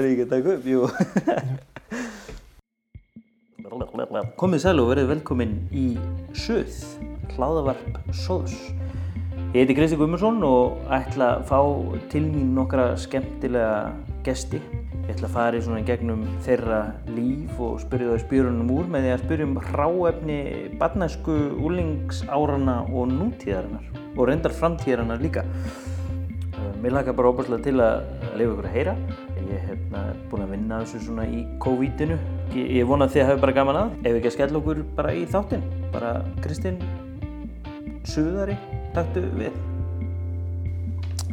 Er ég ekki að taka upp? Jú. Komið sæl og verið velkomin í Suð, hlaðavarp Sóðs. Ég heiti Kristi Guðmundsson og ætla að fá til mín nokkra skemmtilega gesti. Ég ætla að fara í svona gegnum þeirra líf og spyrja þau spjörunum úr með því að spyrja um hráefni barnæsku, úlingsárana og nútíðarinnar og reyndar framtíðarinnar líka. Mér lakar bara óbúrslega til að lifa ykkur að heyra. Ég hef hérna, búin að vinna þessu svona í COVID-inu. Ég, ég vona að þið hafi bara gaman að. Ef ekki að skella okkur bara í þáttinn. Bara Kristinn Suðari, taktu við.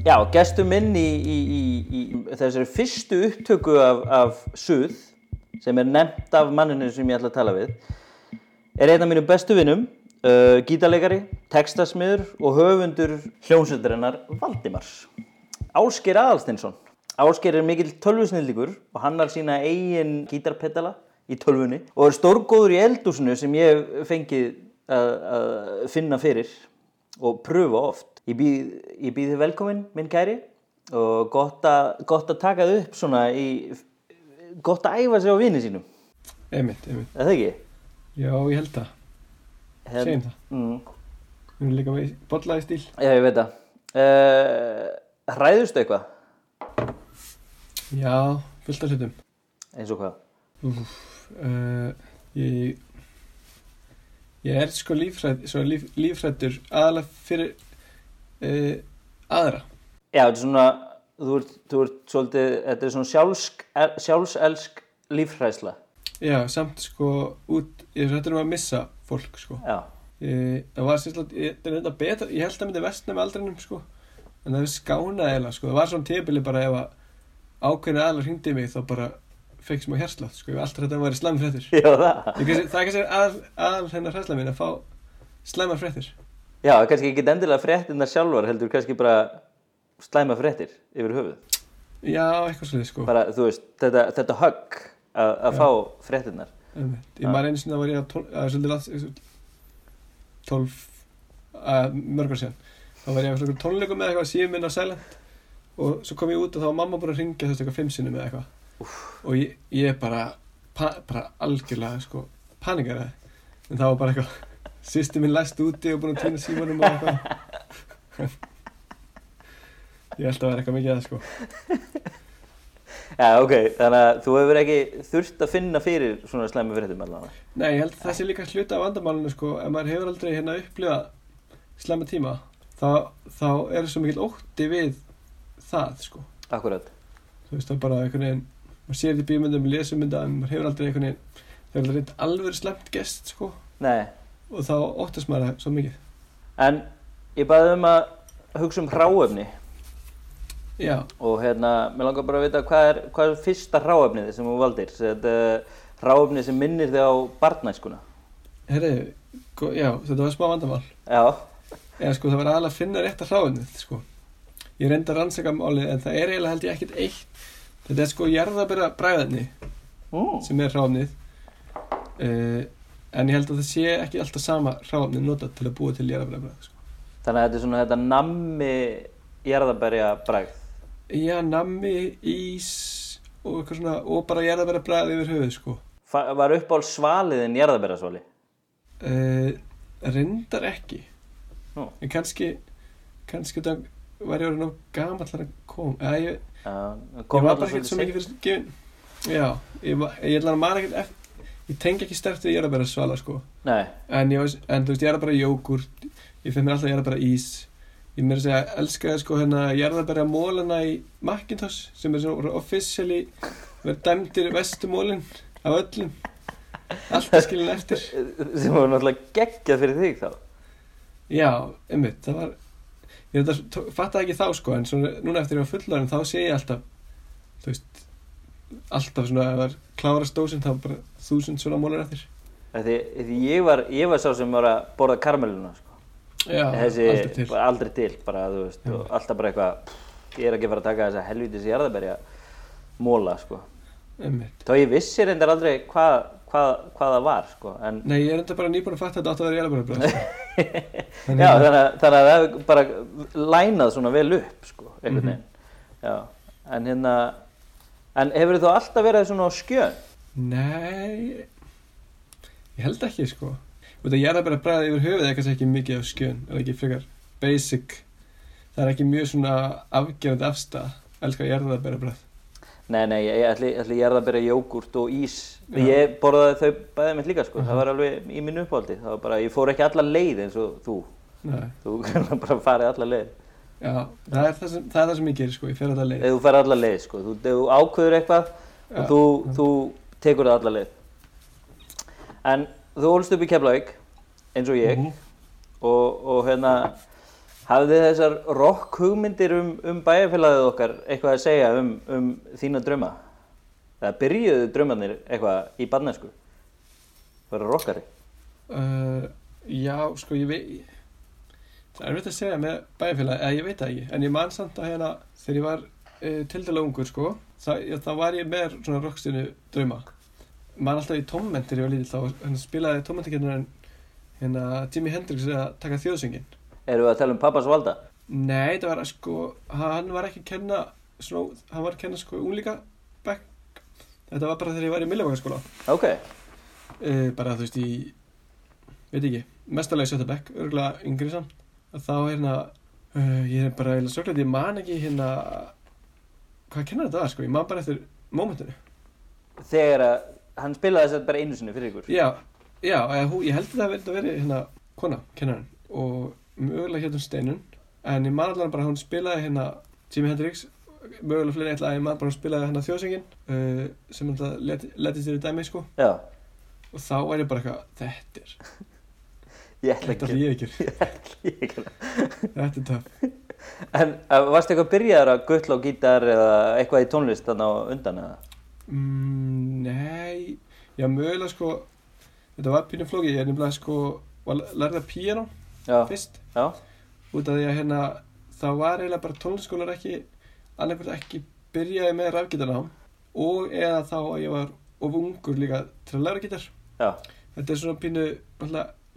Já, gestur minn í, í, í, í þessari fyrstu upptöku af, af Suð, sem er nefnt af manninu sem ég ætla að tala við, er einn af mínum bestu vinnum, uh, gítarleikari, textasmiður og höfundur hljómsöldarinnar Valdimars. Ásgeir Aðalstinsson. Ásgeir er mikill tölvusnildíkur og hann har sína eigin gítarpedala í tölvunni og er stórgóður í eldúsinu sem ég hef fengið að, að finna fyrir og pröfa oft. Ég býð, ég býð þið velkomin, minn kæri, og gott að, gott að taka þið upp svona í, gott að æfa sig á vini sínum. Einmitt, einmitt. Er það ekki? Já, ég held það. Hérna- Segjum það. Mm, Við erum líka með bollaði stíl. já, ég veit það. Uh, hræðustu eitthvað? Já, fullt af hlutum. Eins og hvað? Úf, uh, ég, ég er sko lífrætt, svo líf, lífrættur aðalega fyrir uh, aðra. Já, þetta er svona, þú ert, þú ert svolítið, þetta er svona sjálfsk, sjálfselsk lífhræðsla. Já, samt sko út, ég er hættur um að missa fólk sko. Já, Ég, það var sérstaklega, það er þetta betra, ég held að það myndi vestna með aldrinum sko. En það er skánaði eða sko. Það var svona tíðbili bara ef að ákveðinu aðlar hringdi í mig þá bara fekk smá hérslátt sko. Var alltaf þetta að vera slæmfréttir. já það. Er kannski aðal, hennar hræsla mín að fá slæmar fréttir. Já, kannski ekki endilega fréttina sjálfar, heldur kannski bara slæma fréttir yfir höfuð. Já, eitthvað svolítið sko. Bara, veist, þetta, þetta högg að fá. Einmitt. Ég maður einu sinni að var ég að, tól, að svolítið langt, tólf, að mörgur síðan. Þá var ég að tónleikum með eitthvað síðan minn á Silent og svo kom ég út og þá var mamma búin að ringja veist eitthvað fimm sinnum eða eitthvað. Og ég, ég bara, pa, bara algjörlega sko panikaraði. En það var bara eitthvað, sýsti minn læst úti og búin að týna símanum og eitthvað. Ég held að vera eitthvað mikið að það sko. Já, ok, þannig að þú hefur ekki þurft að finna fyrir svona slæma fréttum allavega. Nei, ég held að það sé líka hluta af vandamálinu sko, ef maður hefur aldrei hérna upplifað slemma tíma, þá, þá er svo mikill ótti við það sko. Akkurat. Þú veist það er bara einhvern veginn, maður sér þetta í bímyndum, lesumynda, en maður hefur aldrei einhvern veginn, það er aldrei alveg slemt gest sko, Nei, og þá óttast maður það svo mikið. en ég baði um að hugsa um hráefni Já, og hérna, mér langar bara að vita hvað er, hvað er fyrsta hráefnið sem þú valdir? Þetta hráefnið sem minnir þig á barnæskuna. herri, go- já, þetta var smá vandamál. Já, Eða sko, það var aðalega að finna rétt að hráðunnið sko. Ég reyndi að rannsaka málið, en það er eiginlega held ég ekkert eitt. Þetta er sko jarðabera bræðinni. mm. sem er ráfnið uh, en ég held að það sé ekki alltaf sama ráfnið notað til að búa til jarðabræðabræð sko. þannig að þetta er svona þetta nammi jarðaberja bragð. já, nammi, ís og eitthvað svona, og bara jarðabræðabræð yfir höfuð sko. Fa- Var upp á svaliðin jarðaberjasvali? uh, reyndar ekki Nú. en kannski kannski þetta var ég orðin á gamallar að kom eða ég, ég kom var bara ekkert svo mikið fyrir gefin já, ég, ég ætla að maður ekkert eftir ég tengi ekki sterkt við jarðabræðasvala sko. Seint. Nei, En, ég, en þú veist, ég bara jógurt. Ég finn mér alltaf ég bara ís. Ég meira að segja, elskaði sko hérna Jarðabæra mólana í Macintosh sem er svona officially verið dæmdir vestu mólin af öllum. Alltaf skilin eftir. Sem var náttúrulega geggjað fyrir þig þá. Já, einmitt, það var Ég fattaði ekki þá sko En svona, núna eftir ég var fullorinn þá sé ég alltaf Þú veist Alltaf svona, ef það er klárast dósin þá bara þúsund svona mólar eftir Því, því ég, var, ég var sá sem var að borða karmeluna, sko. Já, Þessi aldrei til var aldrei til, bara, veist, alltaf bara eitthvað, ég er ekki að fara að taka þessa helvítis jarðaberja móla, sko. Einmitt Þá ég vissi reyndar aldrei hvað, hvað, hvað það var, sko, en Nei, ég er enda bara nýbúin að fatta að þetta átt að vera sko. Já, þannig að, það hefur bara lænað svona vel upp, sko, veginn. Já, en hérna, En hefur þú alltaf verið svona á skjön? Nei, ég held ekki sko. Er bræða yfir höfuð eða kannski ekki mikið á skjön, er ekki frekar basic. Það er ekki mjög svona afgerandi afstæða. Elskar ég Nei, nei, ég ætli, ætli ég er að byrja jógurt og ís. Já. Ég borðaði þau bæðið mitt líka, sko. Mhm. Það var alveg í minn uppáldi. Það var bara, ég fór ekki alla leið eins og þú. Nei, Þú kannar bara farið alla leið. já, það er það sem, það er það sem ég gerir sko, ég fer þetta leið. Ef þú farið alla leið, sko. Þú, þú ákveður eitthvað Já. og þú, þú tekur það alla leið. En þú ólst upp í Keflavík, eins og ég, Mhm. og, og hérna, hafði þessar rock hugmyndir um, um bæjarfélagið okkar eitthvað að segja um, um þína drauma? Eða byrjuðu draumarnir eitthvað í barnesku? Vera rockari? Uh, já, sko, ég veit Það er erfitt að segja með bæjarfélag eða ég veit það ekki, en ég man samt að hérna þegar ég var uh, tildalega ungur, sko það, já, þá var ég með svona rockstinu drauma man alltaf í tómment þegar ég var lítill, þá hérna, spilaði tómmentikennarinn hérna Jimi Hendrix að taka þjóðsöngin Erum við að tala um pappas valda? Nei, það var sko, hann var ekki að kenna svona, hann var að kenna sko unglíka bekk þetta var bara þegar ég var í Millivagaskóla Ok, uh, bara þú veist í veit ekki, mestarlega sjötta bekk örgulega yngri samt. Að þá hérna uh, ég er bara eiginlega sorglega ég man ekki hérna hvað kennar þetta var sko, ég man bara eftir mómentinu. Þegar að hann spilaði þess að bara einu sinni fyrir ykkur. já, já, eða, ég held að það verði að veri hérna kona, kennarinn. Og mögulega hérna steinun en ég man allan bara að hún spilaði hérna Jimi Hendrix mögulega fleiri eitthvað að ég man bara að hún spilaði hérna þjóðsöngin uh, sem alltaf leti, letist þér í dæmi sko. Já, og þá er ég bara eitthvað, þetta er ég þetta er ég ekki, þetta er töff. En uh, varstu eitthvað byrjaðar að guttla á gítar eða eitthvað í tónlist þannig á undan eða? Mm, nei, já mögulega sko Þetta var pínu flókið, ég er nefnilega sko var að lærða píano Já, fyrst. Já, út af því að hérna það var eiginlega bara tónlistaskólar ekki annarkvæmt ekki byrjaði með rafgítarnám og eða þá að ég var of ungur líka til að læra gítar. Já, Þetta er svona pínu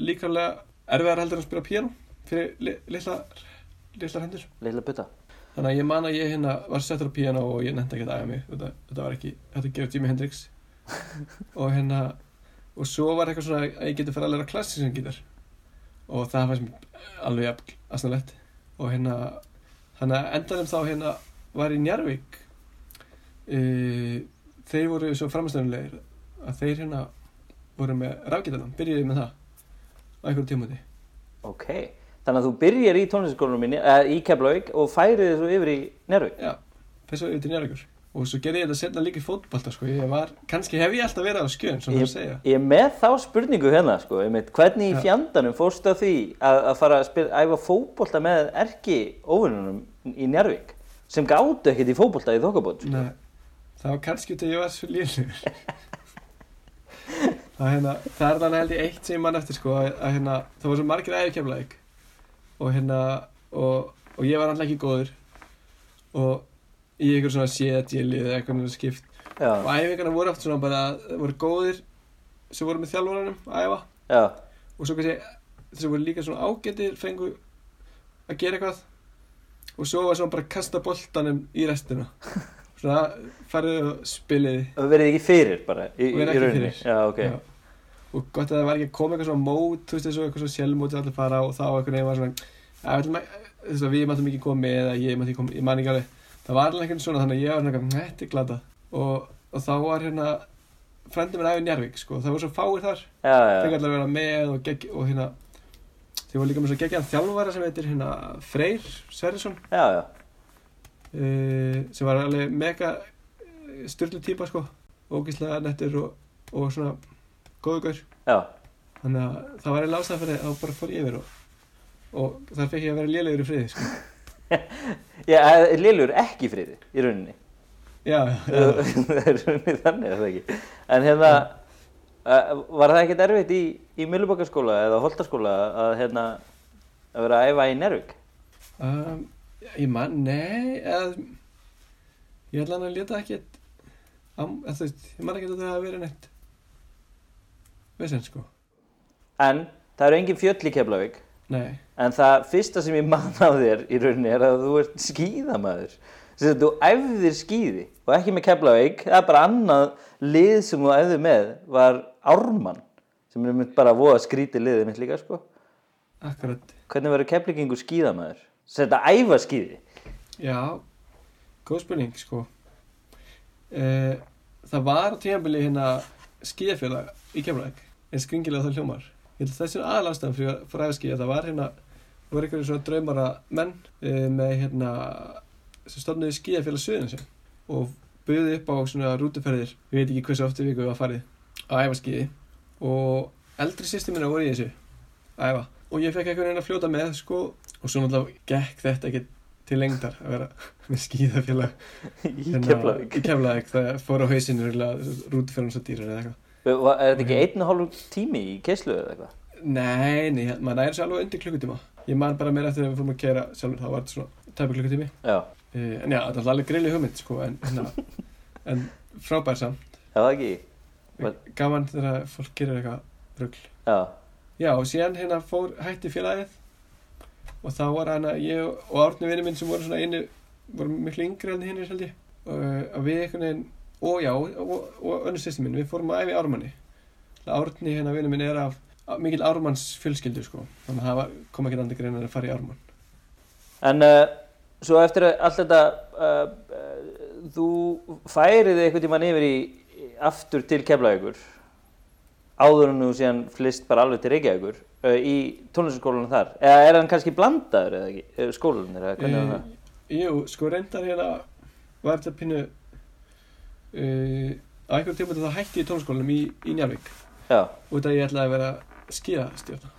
líkarlega erfiðar heldur að spila píano fyrir li litla, litlar hendur. Leila butta. Þannig að ég man að ég hérna var settur á píano og ég nefndi ekki að æfa mig. Þetta, þetta var ekki, þetta gerði Jimi Hendrix. Og hérna og svo var eitthvað svona að ég geti fyrir að læra klassískan gítar og það fannst mér alveg jafn aðsnalett og hérna þannig að endanum þá hérna var í Njarvík e, þeir voru svo framstæðanlegir að þeir hérna voru með rafgítarnam, byrjuði með það á einhverjum tímúti Ok, þannig að þú byrjar í uh, í Keflavík og færið svo yfir í Nervík. Já, þess vegna yfir til Njarvíkur og svo gerði ég þetta setna líka í fótbolta sko. ég kannski hef ég alltaf verið á skjön segja Ég er með þá spurningu hérna, sko, einmitt, hvernig í Já. fjandanum fórstu að því að, að fara að spila, æfa fótbolta með erki óvinnunum í Nervík sem gáttu ekkert í fótbolta í þokkabót, sko. Það var kannski að ég var svo lýrlegur það, hérna, það er þannig held ég eitt sem ég mann eftir sko, að, hérna, það var svo margir æðikeflaðik og hérna og, og ég var alltaf ekki góður og í einhver svona séðjeli eða eitthvað náttúrulega skipt. Já, og æfingarna voru oft svona bara voru góðir sem voru með þjálfurunum að æfa. Já, og svo kannski þessi voru líka svona ágætir fengu að gera eitthvað. Og svo var svona bara að kasta boltanum í restina. Svona farið og spiliði og verið ekki fyrir bara í, í rauninni. Já, ok. Já. og gott að það var ekki að koma eitthvað svona mót þú veist þessu eitthvað svona sjálfmót allir fara og þá eitthvað nefn var svona að, við, að- máttum ekki koma með eða ég mátti ekki koma, ég man ekki alveg það var alveg eitthvað svona þannig að ég var þetta er glata og, og þá var hérna frændi minn æfið Njarvík sko. Það voru svo fáir þar. Allir að vera með og, gegg, og hérna þið voru líka með svo geggjan þjálfara sem heitir hérna Freyr já, uh, sem var alveg mega styrlu típa sko. Ógíslega nettur og, og svona góðu gaur. Já, þannig að það var eiginlega ástæða fyrir að bara fór yfir og, og þar fekk ég að vera lélegur í friði sko. Já, Lillur ekki friði í rauninni. já, já, rauninni þannig, er það ekki. En hérna, uh, var það ekkert erfitt í, í Millubakaskóla eða Holtaskóla að hérna, að vera að æfa í Nervík? um, ég man, nei eða, ég ætla hann að leta ekki eða, þú veist, ég man ekki að það hafa verið neitt vesen sko En það eru engin fjöll í Keflavík, nei, en það fyrsta sem ég man á þér í rauninni er að þú ert skíðamaður þess að þú æfðir skíði og ekki með Keflavík, það er bara annað lið sem þú æfðir með var Ármann sem er mynd bara voða skrítið liðið mitt líka sko Akkurat. hvernig verður Keflavíkingur skíðamaður? Þetta æfa skíði Já, góð spurning, sko. Uh, það var á tímabili hérna skíðafélag í Keflæk, en skringilega það hljómar. Ég held að þessi er aðalastæðan fyrir að fara að skíða. Það var hérna, það var einhverjum svona draumara menn uh, með hérna, sem stofnuði skíðafélag Suðansjö og buðið upp á svona rútuferðir, ég veit ekki hversu ofta viku við var farið, að æfa skíði og eldri sýstir minna voru í þessu æfa og ég fekk einhvern veginn að fljóta með sko og svo náttúrulega gekk þetta ekki til lengdar að vera með skíðafélag í hérna, Keflavík. í Keflavík það fór á hausinu rútuferðin svo dýrar eða eitthvað. Er þetta ekki einn og hálf tími í keislu eða eitthvað? Nei, nei, maður næri sér alveg undir klukkutíma. Ég man bara meira eftir að við fórum að kera sjálfur, þá var þetta svona tæpa klukkutími. Já, uh, En já, þetta er alveg grilli hugmynd, sko En, hérna, en frábær samt. Það var ekki What? Gaman þegar fólk gerir eitthvað rugl. Já, Já, og síðan hérna fór hætti félagið Og þá var hana, ég og Árni vinni minn sem voru svona einu Voru miklu yngri en hinn held ég. Uh, Að við einhvern veginn Og já, og, og önnur sýstir minn, við fórum að æfi Ármanni. Árni hérna vinni minn er af mikil Ármanns fjölskyldu sko. Þannig að það kom ekki andri greina að fara í Ármann. En uh, svo eftir allt þetta uh, uh, þú færið einhvern tímann yfir í aftur til Keflavíkur áður en þú síðan flist bara alveg til Reykjavíkur uh, í tónlistaskólanum þar. Eða er hann kannski blandaður eða ekki, skólanum eða hvernig var það? Jú, sko reyndar hérna var þetta pínu uh, á einhverjum tíma þá hætti í tónskólanum í, í Njarvík Já, út af að ég ætlaði að vera skíðastjórna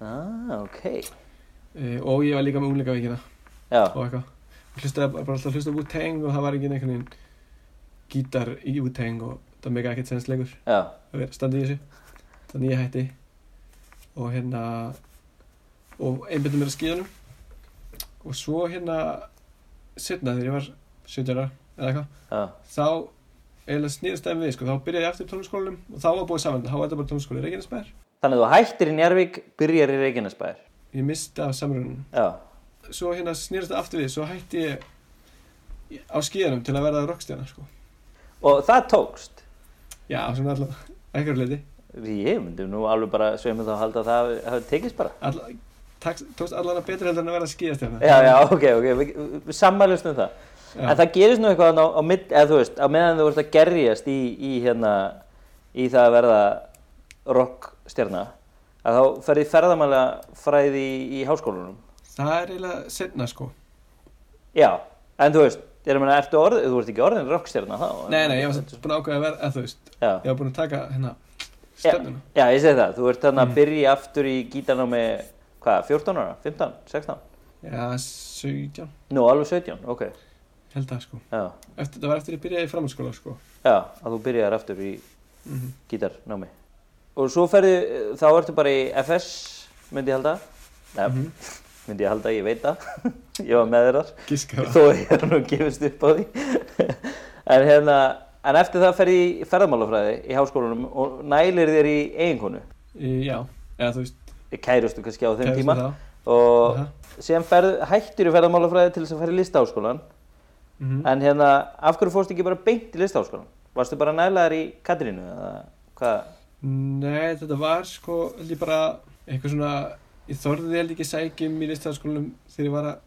ah, ok. Uh, og ég var líka með unglingavíkina og eitthvað. Ég hlustaði bara, alltaf að hlusta á Wu-Tang og það var ekki einhvern veginn gítar í Wu-Tang og það mega ekkert sens lengur. Já, að vera standi í þessu. Þannig ég hætti. Og hérna og einbindum mér að skíðanum og svo hérna setna þegar ég var 17 ára eða eitthvað já, þá eiginlega snýrst það við sko, þá byrjaði ég aftur í tónskólanum og þá var búið saman, þá var þetta bara tónskóli í Reykjanesbær Þannig að þú hættir í Njarvík, byrjar í Reykjanesbær. Ég misti af samrunum Já, svo hérna snýrst það aftur við, svo hætti ég á skíðanum til að verða rockstjana sko. og það tókst? Já, svona allavega, eitthvað leiti Ég myndi nú alveg bara sveimur þá að halda að það hafi- tekist bara. Alla, taks, tókst allavega betur heldur en að verða skíðastjana Já, já, ok, ok, við, við sammælumst um það. Já. En það gerist nú eitthvað á, á mitt, eða þú veist, á meðan þú ert að gerjast í, í hérna, í það að verða rockstjarna, að þá ferði ferðamælega fræði í, í háskólanum. það er eiginlega setna sko. Já, en þú veist, ég er að meina, ertu orðið, þú ert ekki orðin rockstjarna þá? nei, nei, ég var búin að ákveða að verða, þú veist Já, ég var búin að taka hérna já, stefnuna. já, ég segi það, þú ert þarna að Mm. byrja aftur í gítarnámi, hvað, 14 ára, 15, 16? já, 17, Nú, alveg 17, ok, held það sko. Já, eftir, það var eftir ég byrjaði í framhaldsskóla sko. Já, að þú byrjar aftur í mm gítarnámi og svo ferði, þá ertu bara í FS myndi ég halda Nei, Mhm. myndi ég halda, ég veit það ég var með þér þar gíska það þó ég er nú gefist upp á því en hérna en eftir það ferði í ferðamálafræði í háskólanum og nælir þér í eiginkonu já, eða þú veist kærustu kannski á þeim kærustu tíma þá. og Aha. síðan ferð, hættir í ferðamálafræði til þess að ferði í listaháskólan Mhm. en hérna, af hverju fórstu ekki bara beint í listaháskólan? Varstu bara nælaðar í Katrínu eða hvað? Nei, þetta var sko, ég bara eitthvað svona, ég þorði held ekki sækjum í listafaskólanum þegar ég var að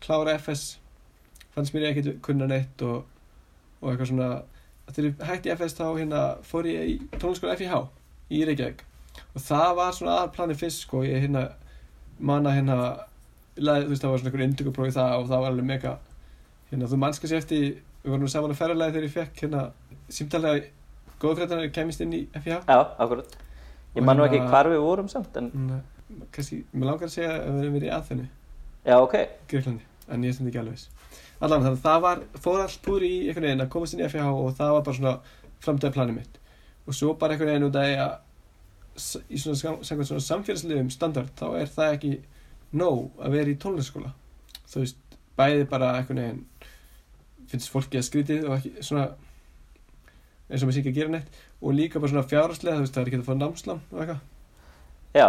klára FS fannst mér ég ekkert kunna neitt og, og eitthvað svona þegar ég hætti FS þá hérna fór ég í tónlaskóla FIH í Reykjavík. Og það var svona aðalplani fyrst sko, ég hérna manna hérna laði, þú veist það var svona einhver induguprófi það og það var alveg mega hérna þú mannska sér eftir við vorum saman að ferðalagi þegar ég fekk hérna símtalega góða fréttan að kemist inn í FIH Já, akkurat. Ég Og man nú ekki hérna- hvar við vorum samt, en Nei, kannski, mér langar að segja að við erum verið í aðþennu, já, ok. Greiklandi, en ég er sem ekki alveg. Allan, þannig að það var, fór allt púri í einhvern veginn að komast inn í FH og það var bara svona framdæði planið mitt. Og svo bara einhvern veginn út af því að í svona, samkvæmt svona samfélagslegum standard þá er það ekki nóg að vera í tónlistaskóla. Þú veist, bæði bara einhvern veginn finnst fólki að skrítið og ekki svona eins og maður sé ekki að gera neitt og líka bara svona fjárhagslega, þú veist, það er ekki að fá námslán og eitthvað. Já,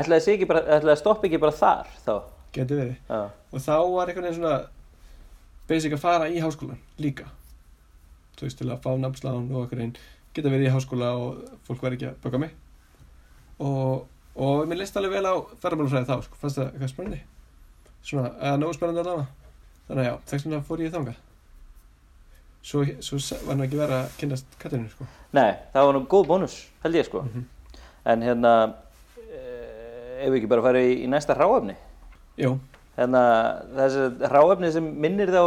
ætlaði ekki bara, ætlaði að stoppa ekki bara þar þá. Geti verið. Já, Og þá var einhvern veginn svona basic að fara í háskólan líka. Þú veist, til að fá námslán og einhvern veginn geta verið í háskóla og fólk verið ekki að böka mig. Og, og mér leist alveg vel á ferðarmálufræði þá, sko, fannst það eitthvað spennandi. Svona, eða nógu spennandi að lana. Þannig að já, þess vegna fór ég þangað. Svo, svo var nú ekki verið að kynnast Katarinu, sko. nei, það var nú góð bónus, held ég sko. Mhm. En hérna, eh, ef við ekki bara fara í, í næsta hráefni. Jú, Hérna, þessi hráefni sem minnir þá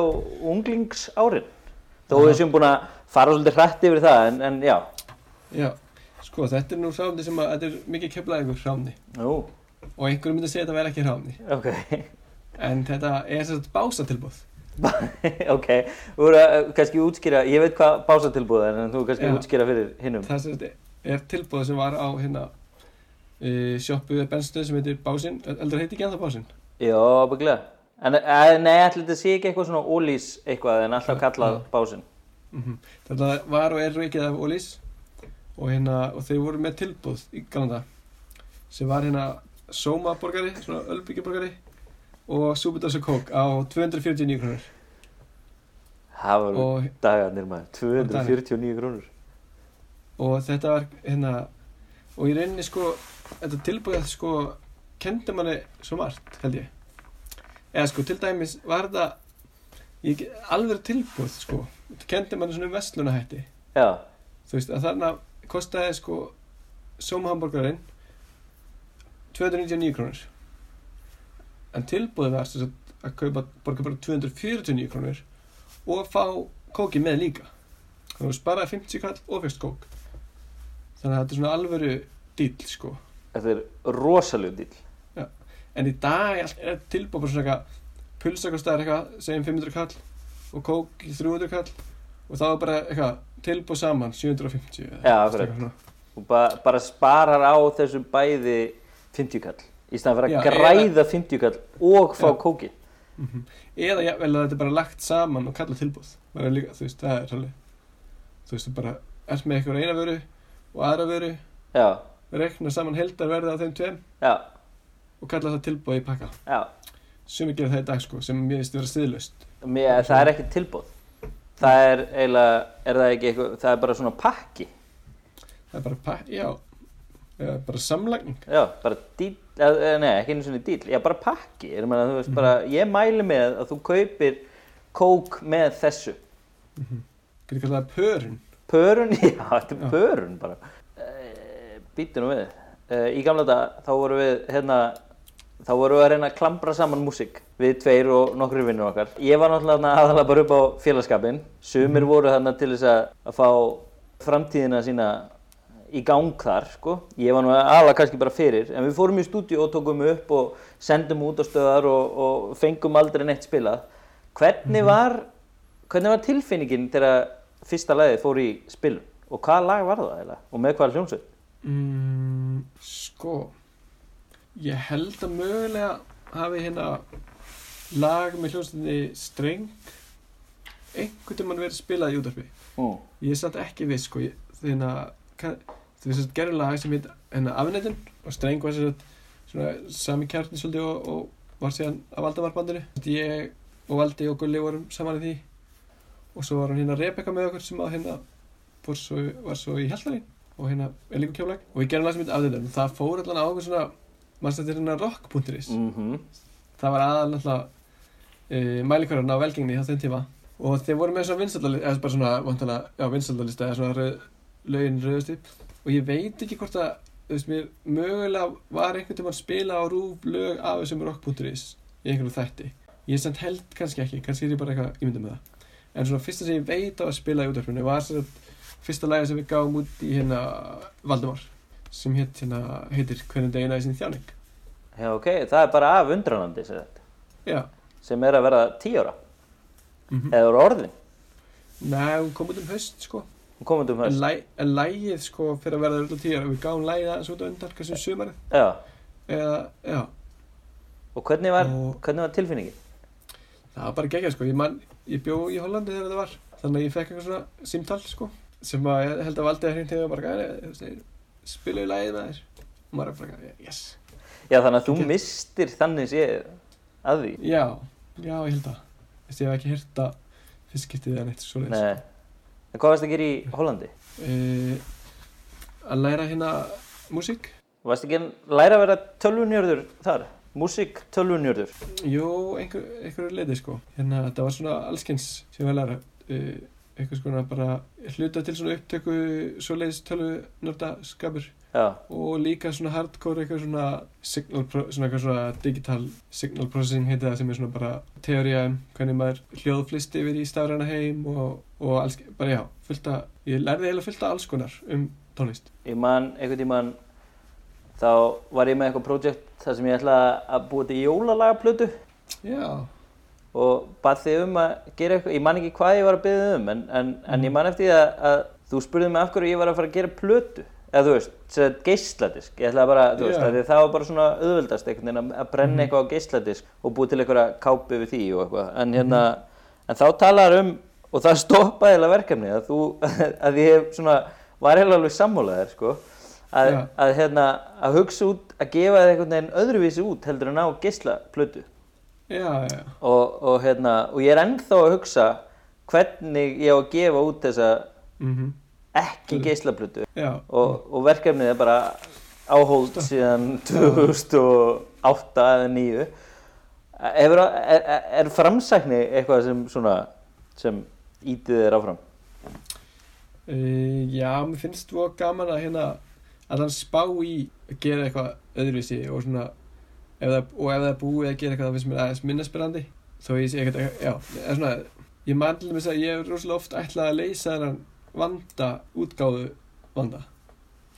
unglingsárin. Þó við séum búin að fara svolítið hrætt yfir það, en, en já. já. Sko, þetta er nú hráfni sem að, þetta er mikið keflað einhver hráfni. Nú, Og einhverjum myndi segja að þetta væri ekki hráfni. ok. En þetta er að básatilbúð. ok, þú voru að kannski útskýra, ég veit hvað básatilbúð er, en þú kannski Já. útskýra fyrir hinnum. Það sem þetta er tilbúð sem var á hérna uh, sjoppu eða benstuð sem heitir Básinn. Eldur heiti ekki ennþá Básinn? Já, bygglega. En uh, nei, ætli þetta sé ekki eitthvað svona ólís eitthvað en alltaf kallað Já. básinn. Mm Þetta var og er reikið af Ólís og, hérna, og þeir voru með tilbúð í Galanda sem var hérna Soma borgari, svona Ölbyggja borgari og Súbudás og Kók á 249 krónur. Það voru og, dagarnir maður, 249 krónur. og þetta var hérna og í rauninni sko þetta tilbúið sko kendi manni svo margt held ég. Eða sko til dæmis var ég, alveg tilbúið sko. Þetta kendi manni svona um vestlunahætti Já, þú veist að þarna kostaði sko Soma hamburgarinn 299 krónur en tilbúið var að kaupa borga bara 249 krónur og fá kóki með líka þannig að þú sparaði 50 kall og fyrst kók þannig að þetta er svona alvöru dýl sko þetta er rosalega dýl. en í dag er tilbúið bara svona eitthvað pulsakostæðar eitthvað, segjum 500 kall og kók í 300 kall og þá er bara eitthvað tilbúið saman 750 eða Já, eitthvað akkurat. svona. Þú ba bara sparar á þessu bæði 50 kall. Í staðan fyrir að græða 50 kall og fá kóki. Mhm. eða jafnvel að þetta er bara lagt saman og kalla tilbúð Það líka, þú veist, það er svolítið þú veist, þú bara ert með eitthvað eina vöru og aðra vöru, Já, rekna saman heldarverði á þeim tveim já, og kalla það tilbúð í pakka já. sem ekki það í dag sko, sem mér finnst vera stiðlust Mér, það er ekki tilbúð. Það er eiginlega, er það ekki eitthvað, það er bara svona pakki. það er bara pakka, já bara samlagning Já, bara eða, nei, ekki einu svona dýl, já, bara pakki. Ég, meina, veist, bara, ég mæli með að þú kaupir kók með þessu. getur kallað það pörun Pörun, já, þetta er Já. pörun bara. Uh, Býtu nú við. Uh, í gamla dag, þá vorum við, hérna, þá vorum við að reyna að klambra saman músík. Við tveir og nokkru vinnur okkar. Ég var náttúrulega aðalega bara upp á félagskapin. Sumir voru þarna til þess að, að fá framtíðina sína í gang þar, sko. Ég var nú aðalega kannski bara fyrir. En við fórum í stúdíu og tókum upp og sendum út á stöðar og, og fengum aldrei neitt spilað. Hvernig var, hvernig var tilfinningin þegar fyrsta lagið fór í spilun? Og hvaða lag var það eiginlega? Og með hvaða hljómsveit? mm, sko ég held að mögulega hafi hérna lag með hljómsveitinni streng einhvern tímann verið spilað í útvarpi Mm. ég er samt ekki viss sko ég, þeirna þú veist að gerði lag sem heit hérna afnættin og streng var svona sami kjarni svolítið og, og var síðan af Valdamarfbandinu ég og Valdi og Gulli vorum saman í því. Og svo var hann hérna Rebecca með okkur sem að hérna svo, var svo í Hjaltalín og hérna er líka kjóflag og við gerum lag sem heit afnættin og það fór allan á okkur svona mannst þetta er hérna rock.is Mm það var aðal náttúrulega uh, mælikvarðan á velgengni á þeim tíma. Og þeir voru með svona vinsaldalista eða bara svona, vantanlega, já, vinsaldalista eða svona rauð, lögin rauðustýp og ég veit ekki hvort að þú veist mér, mögulega var einhvern tímann spila á rúf lög af þessum rock.is í einhverju þætti. Ég samt held kannski ekki, kannski er ég bara eitthvað ímyndað með það. En svona fyrsta sem ég veit á að spila í útvarpinu var svona fyrsta lagi sem við gáum út í hérna Valdemar sem hétt hérna, heitir Hvernig degina í sinni þjáning. Já, ok, það er bara af undranandi sem, þetta, já, sem er að vera 10 ára. Mm eða voru orðin. Nei, hún kom út um haust sko og komandi um En, læ, en lægið sko fyrir að verða öllu tíðar Við gáum lægið aðeins út á undan Kannski um sumarið. Já, Eða, já. Og hvernig var, var tilfinningin? Það var bara geggjað sko. Ég, man, ég bjó í Hollandi þegar þetta var. Þannig að ég fekk eitthvað svona símtal sko Sem að ég held að valdi að hreint hefur bara gæri Spilaðu lægið með þér? Og maður er bara, yes. Já, þannig að þú Ok. mistir þannig séð að því. já, já, ég held Þess, ég hef ekki hýrt að fyrstskiptið eða neitt svo Nei. En hvað varst að gera í Hollandi? uh, að læra hérna músík Varst ekki að læra að vera tölvunjörður þar? Músík tölvunjörður? jú, einhver, einhverju leiti sko hérna, þetta var svona allskins sem ég var að læra uh, einhvers konar bara hluta til svona upptöku svoleiðis tölvu nördaskapur Já, og líka svona hardcore eitthvað svona signal, svona eitthvað svona digital signal processing heiti það sem er svona bara teória um hvernig maður hljóðflist yfir í stafræna heim og, og alls, bara já, fullt að, ég lærði eiginlega fullt að alls konar um tónlist. ég man einhvern tímann þá var ég með eitthvað projekt þar sem ég ætlaði að búa til jólalagaplötu. Já, og bað þig um að gera eitthvað, ég man ekki hvað ég var að byggja um en, en, en ég man eftir því að, að þú spurði mig af hverju ég var að fara að gera plötu eða þú veist, geisladisk. Ég ætlaði bara, þú veist, yeah. það var bara svona auðveldast einhvern veginn að- brenna eitthvað á geisladisk og búið til einhverja kápi við því og eitthvað. En hérna, en þá talaður um og það stoppaði eiginlega verkefni að þú, að ég svona var eiginlega alveg sammálaðir, sko. Að, Já. að hérna, að hugsa út að gefa þið einhvern veginn öðruvísi út heldur en á geislaplötu. Já, já, og, og, hérna, og ég er ennþá að hugsa hvernig ég á að gefa út þessa mhm, ekki geislaplötu. Já, og, og verkefnið er bara áhold síðan 2008 eða 2009 Hefur, er, er, er framsækni eitthvað sem svona sem ítið þér áfram? uh, já, mér finnst þú gaman að hérna að hann spá í að gera eitthvað öðruvísi og svona ef það, og ef það er búið að gera eitthvað það finnst mér aðeins minna spennandi. Þó ég sé eitthvað, já, er svona ég man til dæmis að ég hef rosalega oft ætlað að leysa þennan vanda útgáðu vanda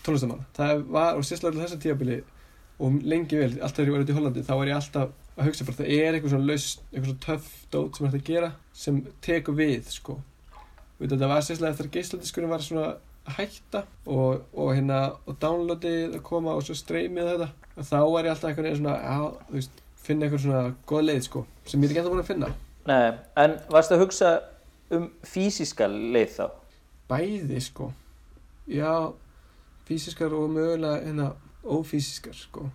tónlistamanna, það var og sérstaklega þessa tíabili og lengi vel, alltaf þegar ég var út í Hollandi þá var ég alltaf að hugsa bara það er eitthvað svona laust, eitthvað svona töff dót sem er hægt að gera sem tekur við sko. Veit, þetta var sérstaklega eftir að geisladiskurinn var svona að hætta og, og hérna og downloadið að koma og svo streymið þetta. Og þá var ég alltaf einhvern veginn svona þú veist, finna eitthvað svona góð leið sko sem ég er ekki búin að finna. Nei, en varst að hugsa um físiska leið þá? Bæði sko. Já, fysiskar og mögulega hérna ófysiskar sko.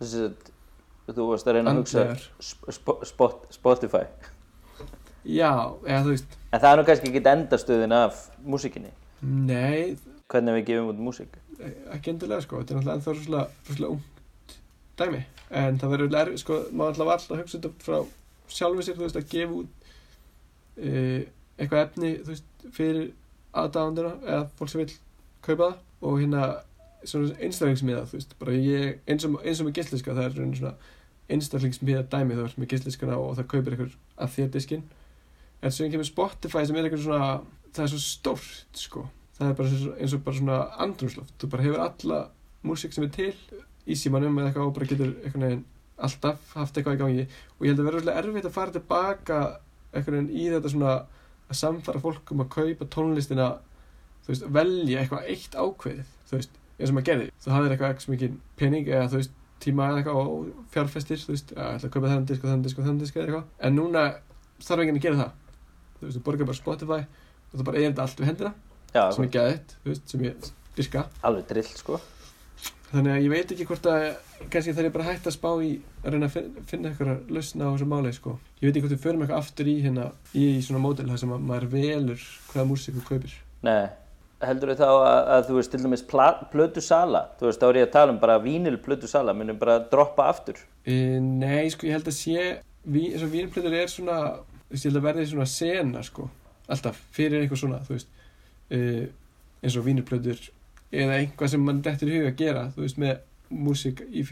Þessi að þú varst að reyna að hugsa sp sp spot, Spotify. Já, eða þú veist. En það er nú kannski ekki endastöðin af músikinni. Nei, hvernig við gefum út músík? Ekki endilega sko. Þetta er náttúrulega ennþá rosalega, rosalega ungt dæmi. En það verður erfið sko maður alltaf var alltaf að hugsa þetta frá sjálfum sér þú veist að gefa út uh, eitthvað efni þú veist fyrir aðdáðandina eða fólk sem vil kaupa það og hérna svona einstaklingsmiða þú veist bara ég eins og, með gísliska það er svona einstaklingsmiða dæmi þú veist með gísliskana og það kaupir eitthvað að þér diskinn. En svo kemur Spotify sem er eitthvað svona það er svo stórt sko. Það er bara eins og, bara svona andrumsloft þú bara hefur alla músík sem er til í símanum eða eitthvað og bara getur einhvern veginn alltaf haft eitthvað í gangi. Og ég held að svolítið erfitt að fara tilbaka veginn í þetta svona að samfara fólk um að kaupa tónlistina þú veist, velja eitthvað eitt ákveðið þú veist, eins og maður gerði. Þú hafðir eitthvað ekki mikið pening eða þú veist tíma eða eitthvað og fjárfestir þú veist, að ætla að kaupa þennan disk og þennan disk og þennan disk eða eitthvað. En núna þarf enginn að gera það. Þú veist, þú borgar bara Spotify og þú bara er þetta allt við hendina Já, sem er gæðið, þú veist, sem ég dyrka. Alveg drill sko þannig að ég veit ekki hvort að kannski þarf ég bara hætta að spá í að reyna að finna, finna eitthvað lausna á þessu máli sko. ég veit ekki hvort við förum eitthvað aftur í hérna í svona módel þar sem að maður velur hvaða músík þú kaupir. Nei, heldur þá að, að þú veist til dæmis plötu sala þú veist þá er ég að tala um bara vínil plötu sala munum bara droppa aftur? E, nei, sko, ég held að sé ví, eins og vínplötur er svona ég held að verði svona sena sko, alltaf fyrir eitthvað svona þú veist, e, eins og vínplötur eða eitthvað sem mann dettur í huga að gera þú veist, með músík í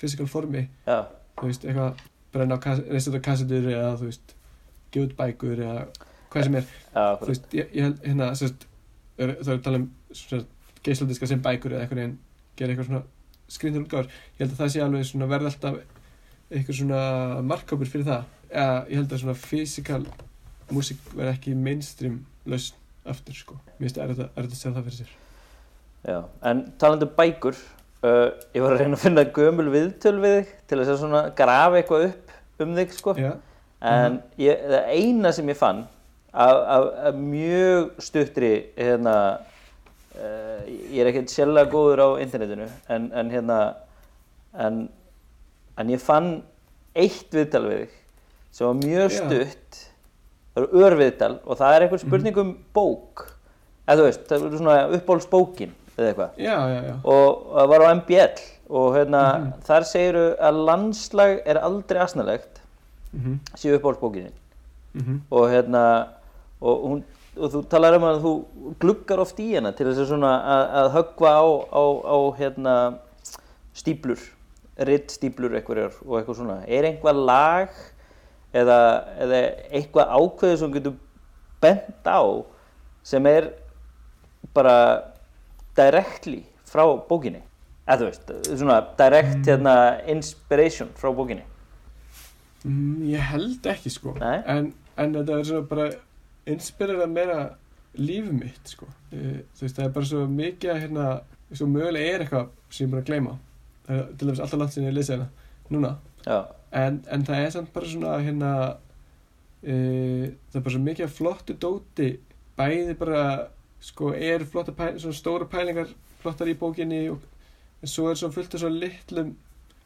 fysikal formi. Já, þú veist, eitthvað brenna á kassetur eða þú veist, út bækur eða hvað sem er, já, þú veist, ég, ég hérna, sérst, það er að tala um svona geisladiska sem bækur eða eitthvað neginn gera eitthvað svona skrýndur útgáður ég held að það sé alveg svona verða alltaf eitthvað svona markkópur fyrir það. Eða ég held að svona fysikal músík verða ekki mainstream lausn aftur sko, mér finnst það erfitt að segja það fyrir sér Já, en talandi um bækur uh, ég var að reyna að finna gömul viðtöl við þig til að svona grafa eitthvað upp um þig sko. Já, en ég, það eina sem ég fann af, af, af mjög stuttri hérna, uh, ég er ekkert sérlega góður á internetinu en, en hérna en, en ég fann eitt viðtal við þig sem var mjög stutt. Það eru örviðtal og það er einhver spurning um bók. Eða þú veist, það eru svona uppbólsbókin eða eitthvað. Já, já, já. Og það var á MBL og hérna, þar segiru að landslag er aldrei asnalegt mhm, séu uppbólsbókinni mhm, og hérna og, hún, og þú talar um að þú gluggar oft í hana til þess að að, að höggva á, á, á hérna stíplur, ritt stíplur einhverjar og eitthvað svona. Er einhvað lag eða, eða eitthvað ákveðið sem getur bent á sem er bara directly frá bókinni. Eða þú veist, svona direct hérna, inspiration frá bókinni. Mm, ég held ekki sko. En, en þetta er svona bara inspirera meira líf mitt sko. Eh, þú veist það er bara svo mikið hérna, svo mögulega er eitthvað sem ég bara gleyma. Það er til dæmis alltaf langt sinni ég lesi hana núna. En, en það er samt bara svona hérna e, það er bara svo mikið flottu dóti bæði bara sko eru flotta pæl, svona stóra pælingar flottar í bókinni og, en svo er svo fullt af svo litlum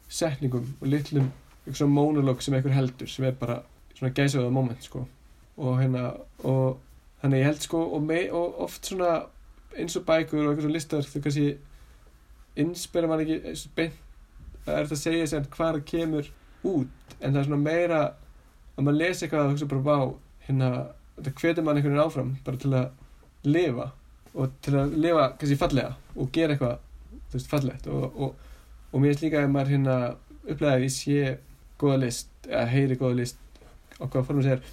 setningum og litlum svona monolog sem einhver heldur sem er bara svona gæsaða moment sko. Og hérna og þannig ég held sko og, mei, og oft svona eins og bækur og eitthvað svona listar þau kannski inspira mann ekki beint það er þetta að segja sem hvað það kemur út en það er svona meira að maður lesi eitthvað og hugsa bara vá hérna, þetta hvetur mann einhvern veginn áfram bara til að lifa og til að lifa kannski fallega og gera eitthvað þú veist fallegt. Og, og, og mér finnst líka að maður hérna upplega að ég sé góða list eða heyri góða list á hvaða formum sér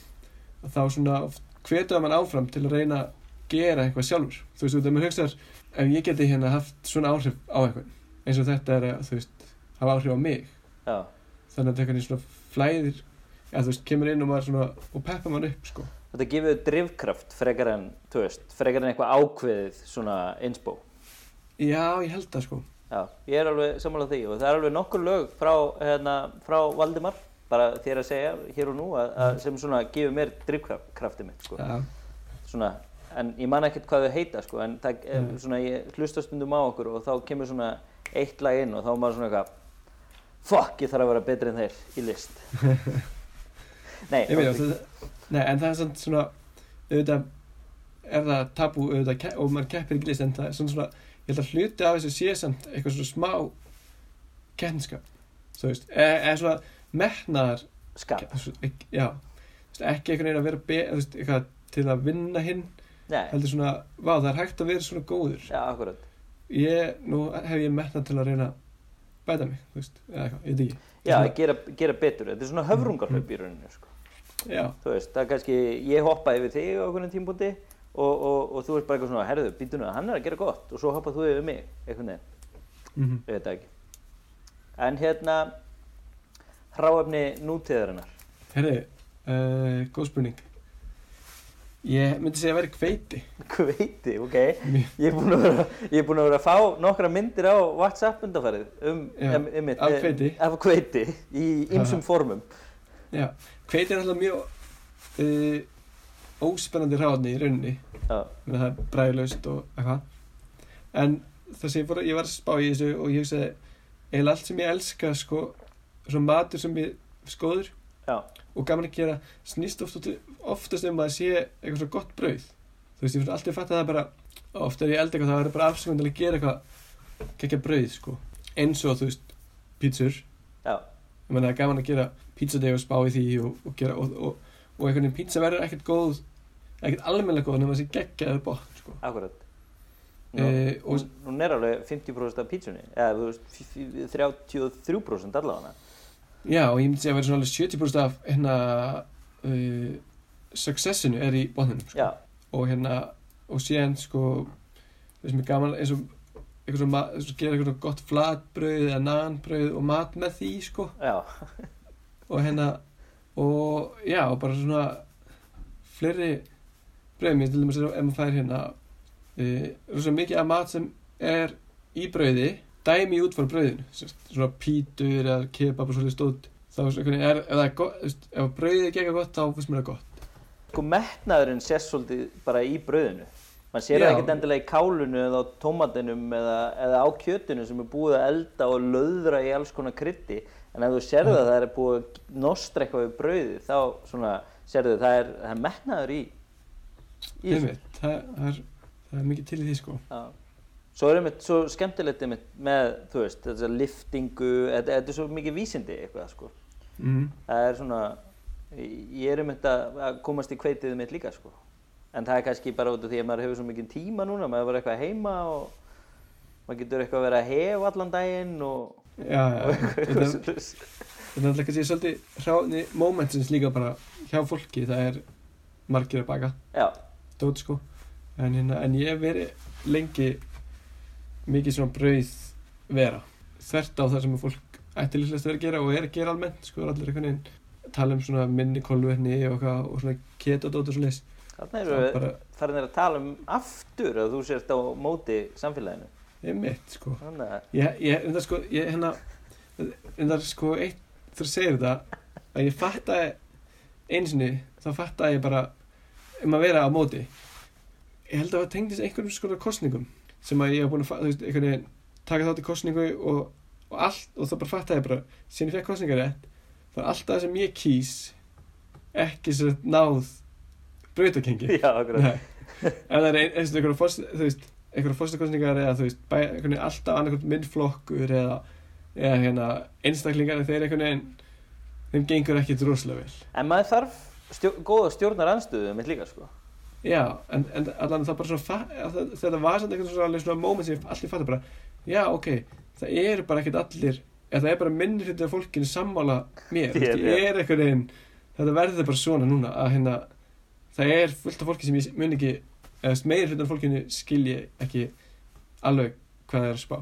að þá svona hvetur mann áfram til að reyna að gera eitthvað sjálfur. Þú veist, þegar maður hugsaður ef ég geti hérna haft svona áhrif á eitthvað eins og þetta er að þú veist hafa áhrif á mig. Já, þannig að þetta er svona flæðir ja, þú veist, kemur inn og maður svona og peppa mann upp sko þetta gefur þér drifkraft frekar en, þú veist, frekar en eitthvað ákveðið svona inspo já, ég held það sko Já, ég er alveg sammálað því og það er alveg nokkur lög frá, hérna, frá Valdimar, bara þér að segja hér og nú, að, að sem svona gefur mér drifkraftið mitt, sko. já, Svona, en ég man ekkert hvað þau heita, sko, en það, mm. Mm. svona, ég hlusta stundum á okkur og þá kemur svona eitt lag inn og þá er maður svona eitthvað, fuck, ég þarf að vera betri en þeir í list. Nei, ég veit það nei, en það er svona, svona auðvitað er það tabú auðvitað og maður keppir ekki list en það er svona svona ég held að hluti af þessu sé samt eitthvað svona smá keppniskap þú veist, eða e svona metnaðar skap. Ekki- já, ekki einhvern veginn að vera be, veist, eitthvað til að vinna hinn Nei, heldur svona, vá það er hægt að vera svona góður já, akkurat. ég, nú hef ég metnað til að reyna bæta mig, þú veist, eða eitthvað, ég veit ekki Já, gera, gera betur, þetta er svona höfrungarhlaup í rauninu, sko. Veist, það er kannski, ég hoppa yfir þig á okkur tímpúti og, og, og þú veist bara eitthvað svona, herðu, býtu nú, hann er að gera gott. Og svo hoppað þú yfir mig, einhvern veginn, mhm. Ég veit það ekki. En hérna, hráefni nútíðarinnar, Herri, uh, góð spurning. Ég myndi segja að vera hveiti. Hveiti, ok, ég er búinn að vera, ég er búinn að vera að fá nokkra myndir á WhatsApp undanfærið um, Já, um, um af hveiti. af hveiti í ymsum formum. Já, hveiti er alltaf mjög uh, óspennandi ráðni í rauninni. Það er bræðlaust og eitthvað. En það sem ég, var að spá í þessu og ég hugsaði eða allt sem ég elska sko, svona matur sem ég skoður já, og gaman að gera snýst oft, oftast um að sé eitthvað svo gott brauð. Þú veist, ég finnst alltaf fatt að það bara oft er ég elda eitthvað, það er bara afsökund til að gera eitthvað geggja brauð, sko. Eins og, þú veist, pítsur já, ég menn það er gaman að gera pítsadeg og spá í því og, og gera og, og, og einhvern veginn pítsa verður ekkert góð ekkert almennilega góð nema þessi geggjaður bótt, sko akkurat. Nú, Eh, og- hún, hún er alveg 50% af pítsunni, eða þú veist, f- f- 33% allavega. já, og ég myndi segja að vera svona alveg 70% af hérna uh, successinu er í bóttinum, sko og hérna og síðan sko það sem er gaman eins og eitthvað svo, ma- eins og gera eitthvað gott flatbrauð eða nanbrauð og mat með því sko. Já, og hérna og já og bara svona fleiri brauð. Mér til dæmis ef maður fær hérna e, rosa mikið af mat sem er í brauði dæmi út frá sagt, svona pítur eða kebab og svolítið stótt þá er, svona, er ef það gott þú veist, ef brauðið er gegga gott þá finnst mér það gott. Sko metnaðurinn sést svolítið bara í brauðinu. Maður sér það ekkert endilega í kálunu eða á tómatinum eða, eða á kjötinu sem er búið að elda og löðra í alls konar krytti en ef þú sérðu að það er búið að nostra eitthvað við brauðið þá svona sérðu það er, það er metnaður í, í þessu. einmitt, það, það, er, það er mikið til í því sko Já. Svo er einmitt svo skemmtilegt einmitt með, þú veist, þessa liftingu, þetta, þetta er svo mikið vísindi eitthvað, sko. mm. Það er svona, ég er einmitt að, að komast í kveitið mitt líka, sko. En það er kannski bara út af því að maður hefur svo mikið tíma núna, maður var eitthvað heima og maður getur eitthvað að vera að hef allan daginn og, já, já, og eitthvað þetta svoleiðis. þetta er alltaf kannski svolítið hráni momentsins líka bara hjá fólki það er margir að baka. Dót sko. En, hérna, en ég hef verið lengi mikið svona brauð vera. Þvert á það sem fólk ætti líklegast að gera og er að gera almennt sko, allir einhvern veginn tala um svona minni kolvetni og, eitthvað, og svona ketodót og svona það eru er við farin að tala um aftur að þú sért á móti samfélaginu. einmitt sko Þannig að, ég, ég, enda sko ég hérna enda sko eitt þú segir þetta að ég fattaði einu sinni þá fattaði ég bara um að vera á móti ég held að það tengdist einhverjum sko kostningum sem að ég hef búin að þú veist, einhvern veginn taka þátt í kostningu og, og allt og þá bara fattaði ég bara síðan ég fekk kostningar rétt það er alltaf það sem ég kýs ekki sér náð brautakengi já, akkurat. Ef það er ein, eins og einhverja fórst, þú veist, einhverja fórstakostningar eða þú veist, bæ, alltaf annarkvæmt myndflokkur eða, eða hérna, einstaklingar þeir einhvern veginn þeim gengur ekkit rosalega vel En maður þarf stjó, góða stjórnar anstöðu mitt líka, sko. já, en, en allan það bara svona að það, þetta var svona, alveg svona moment sem allir fattar bara, já, ok það eru bara ekkit allir það er bara minni hluti af fólkinu sammála mér, Þér, ég, ég er einhvern veginn þetta verður bara svona núna að hérna, það er fullt af fólki sem ég mun ekki eða meiri hluti af fólkinu skilji ekki alveg hvað það er að spá.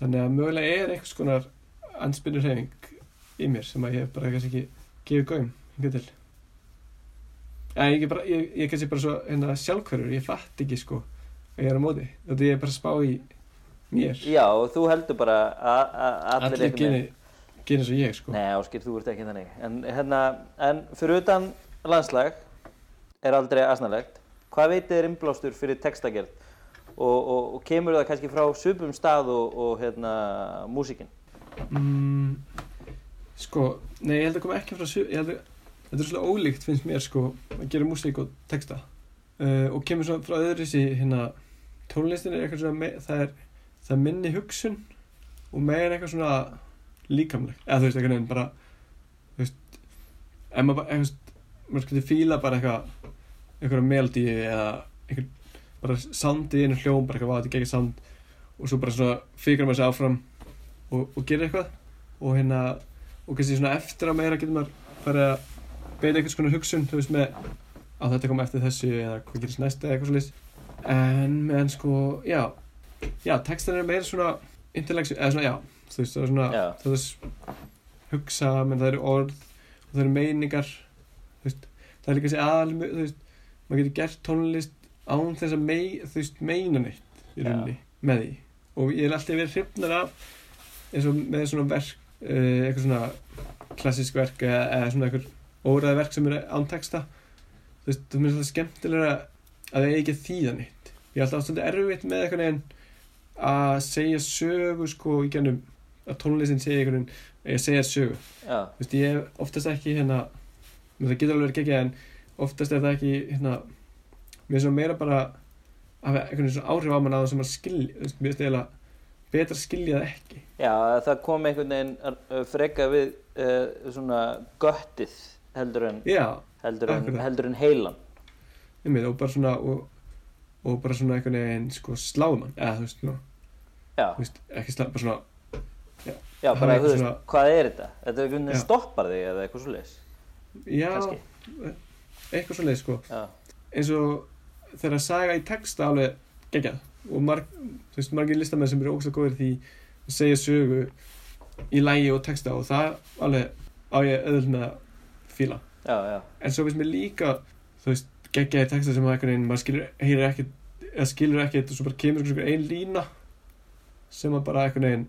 Þannig að mögulega er einhvers konar anspinnur hefing í mér sem að ég bara kannski ekki gefið gaum hingað til. En ég er bara, ég, ég kannski bara svo hérna, sjálfhverfur, ég fatt ekki sko að ég er á móti, þetta ég er bara að spá í mér, Já, og þú heldur bara að allir allir einhvern veginn- geni geni eins og ég sko. Nei, Áskir, þú ert ekki þannig. En, hérna, en fyrir utan landslag er aldrei asnalegt. Hvað veitir þér innblástur fyrir textagerð? Og, og, og kemur það kannski frá supum stað og, og hérna, músíkin? mm, sko, nei ég held að koma ekki frá að þetta er svolítið ólíkt finnst mér sko að gera músík og texta uh, og kemur svo frá öðru sér hérna tónlistin er eitthvað svona það er það er minni hugsun og meira eitthvað svona líkamlegt eða þú veist eitthvað nefn bara þú veist ef maður bara eitthvað maður getur fíla bara eitthvað eitthvað melodíu eða eitthvað bara sound í einu hljóm bara eitthvað, þetta er geggjað sound. Og svo bara svona fikrar maður sig áfram og, og gerir eitthvað. Og hérna og kannski svona eftir á meira getur maður farið að beita einhvers konar hugsun þú veist með að þetta kom eftir þessu eða hvað gerist næst eða eitthvað svolítið en meðan sko, já já, textan er meira svona intellektu, eða svona, já, þú veist, það er svona Já. það er hugsa, menn það eru orð og það eru meiningar það er líka þessi aðal þú veist, maður getur gert tónlist án þess að mei, þú veist, meina neitt í rauninni, með því. Og ég er alltaf verið hrifnar af eins og með svona verk uh, eitthvað svona klassisk verk eða, eða svona eitthvað óræði verk sem eru án texta. Þú veist, það er alltaf skemmtilega að það er ekki að þýða neitt. Ég er alltaf svolítið erfitt með eitthvað neginn að segja sögu sko í gennum að tónlistin segja einhvern veginn að segja sögu. Já, þú veist, ég hef oftast ekki hérna, það getur alveg verið geggja en oftast er það ekki hérna, mér er svo meira bara að hafa einhvern veginn svona áhrif á mann að það sem að skilja, mér finnst eiginlega betra að skilja það ekki já, það kom einhvern veginn uh, freka við uh, svona göttið heldur en, já, heldur en, heldur en heilan. einmitt, og bara svona og, og bara svona einhvern veginn sko sláðumann, eða þú veist, Já, þú veist ekki sláð, bara svona já, það bara, þú veist, svona- hvað er þetta? Þetta er einhvern veginn Já. stoppar þig eða eitthvað svoleiðis, já, kannski. eitthvað svo leið sko. Já, eins og þegar að saga í texta alveg geggjað og marg, þú veist, margir listamenn sem eru ógst að góðir því að segja sögu í lægi og texta og það alveg á ég öðvöld með að fíla. Já, já, en svo finnst mér líka þú veist, geggjaði texta sem að einhvern veginn maður skilur, heyrir ekkert eða skilur ekkert og svo bara kemur einhver ein lína sem að bara einhvern veginn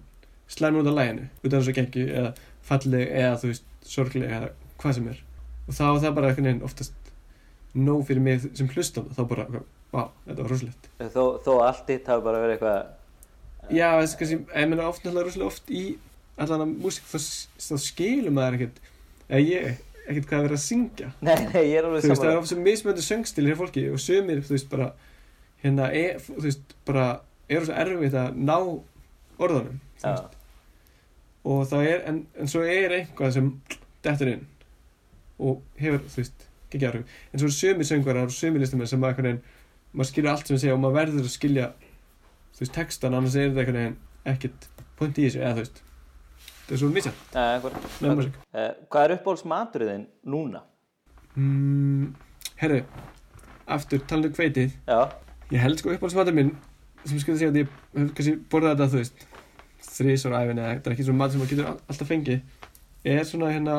slæmur út af læginu út af þessu geggju eða falleg eða þú veist, sorgleg eða hvað sem er og þá er það bara einhvern veginn oftast nóg fyrir mig sem hlustan. Þá bara, vá, þetta var rosalegt. Þó, þó allt þitt hafi bara verið eitthvað Já, þessi kannski, ég meina oft rosalega oft í allan að músík þá, þá skilur maður ekkert eða ég, ekkert hvað er verið að syngja. Nei, nei, ég er alveg þú veist, það er saman oft sem mismöndu söngstilir hjá fólki og sömur, þú veist, bara hérna, er, þú veist, bara eru svo erfitt að ná veist. og það er, en, en svo er eitthvað sem dettur inn og hefur, þú veist, ekki erfið en svo eru sömur söngarar og sömur listamenn sem maður einhvern veginn, maður skilur allt sem við segja og maður verður að skilja þú veist, textan, annars er þetta einhvern veginn ekkert point í þessu, eða þú veist. Það er svo músík. uh, Hvað er uppáhalds maturinn núna? mm, herru, aftur, talandi um hveitið Já, Ég held sko uppáhaldsmatur minn sem ég skulle segja að ég hef kannski borðað þetta, þú veist þrísar á æfinni, eða þetta er ekki svona mat sem maður getur all- alltaf fengið er svona hérna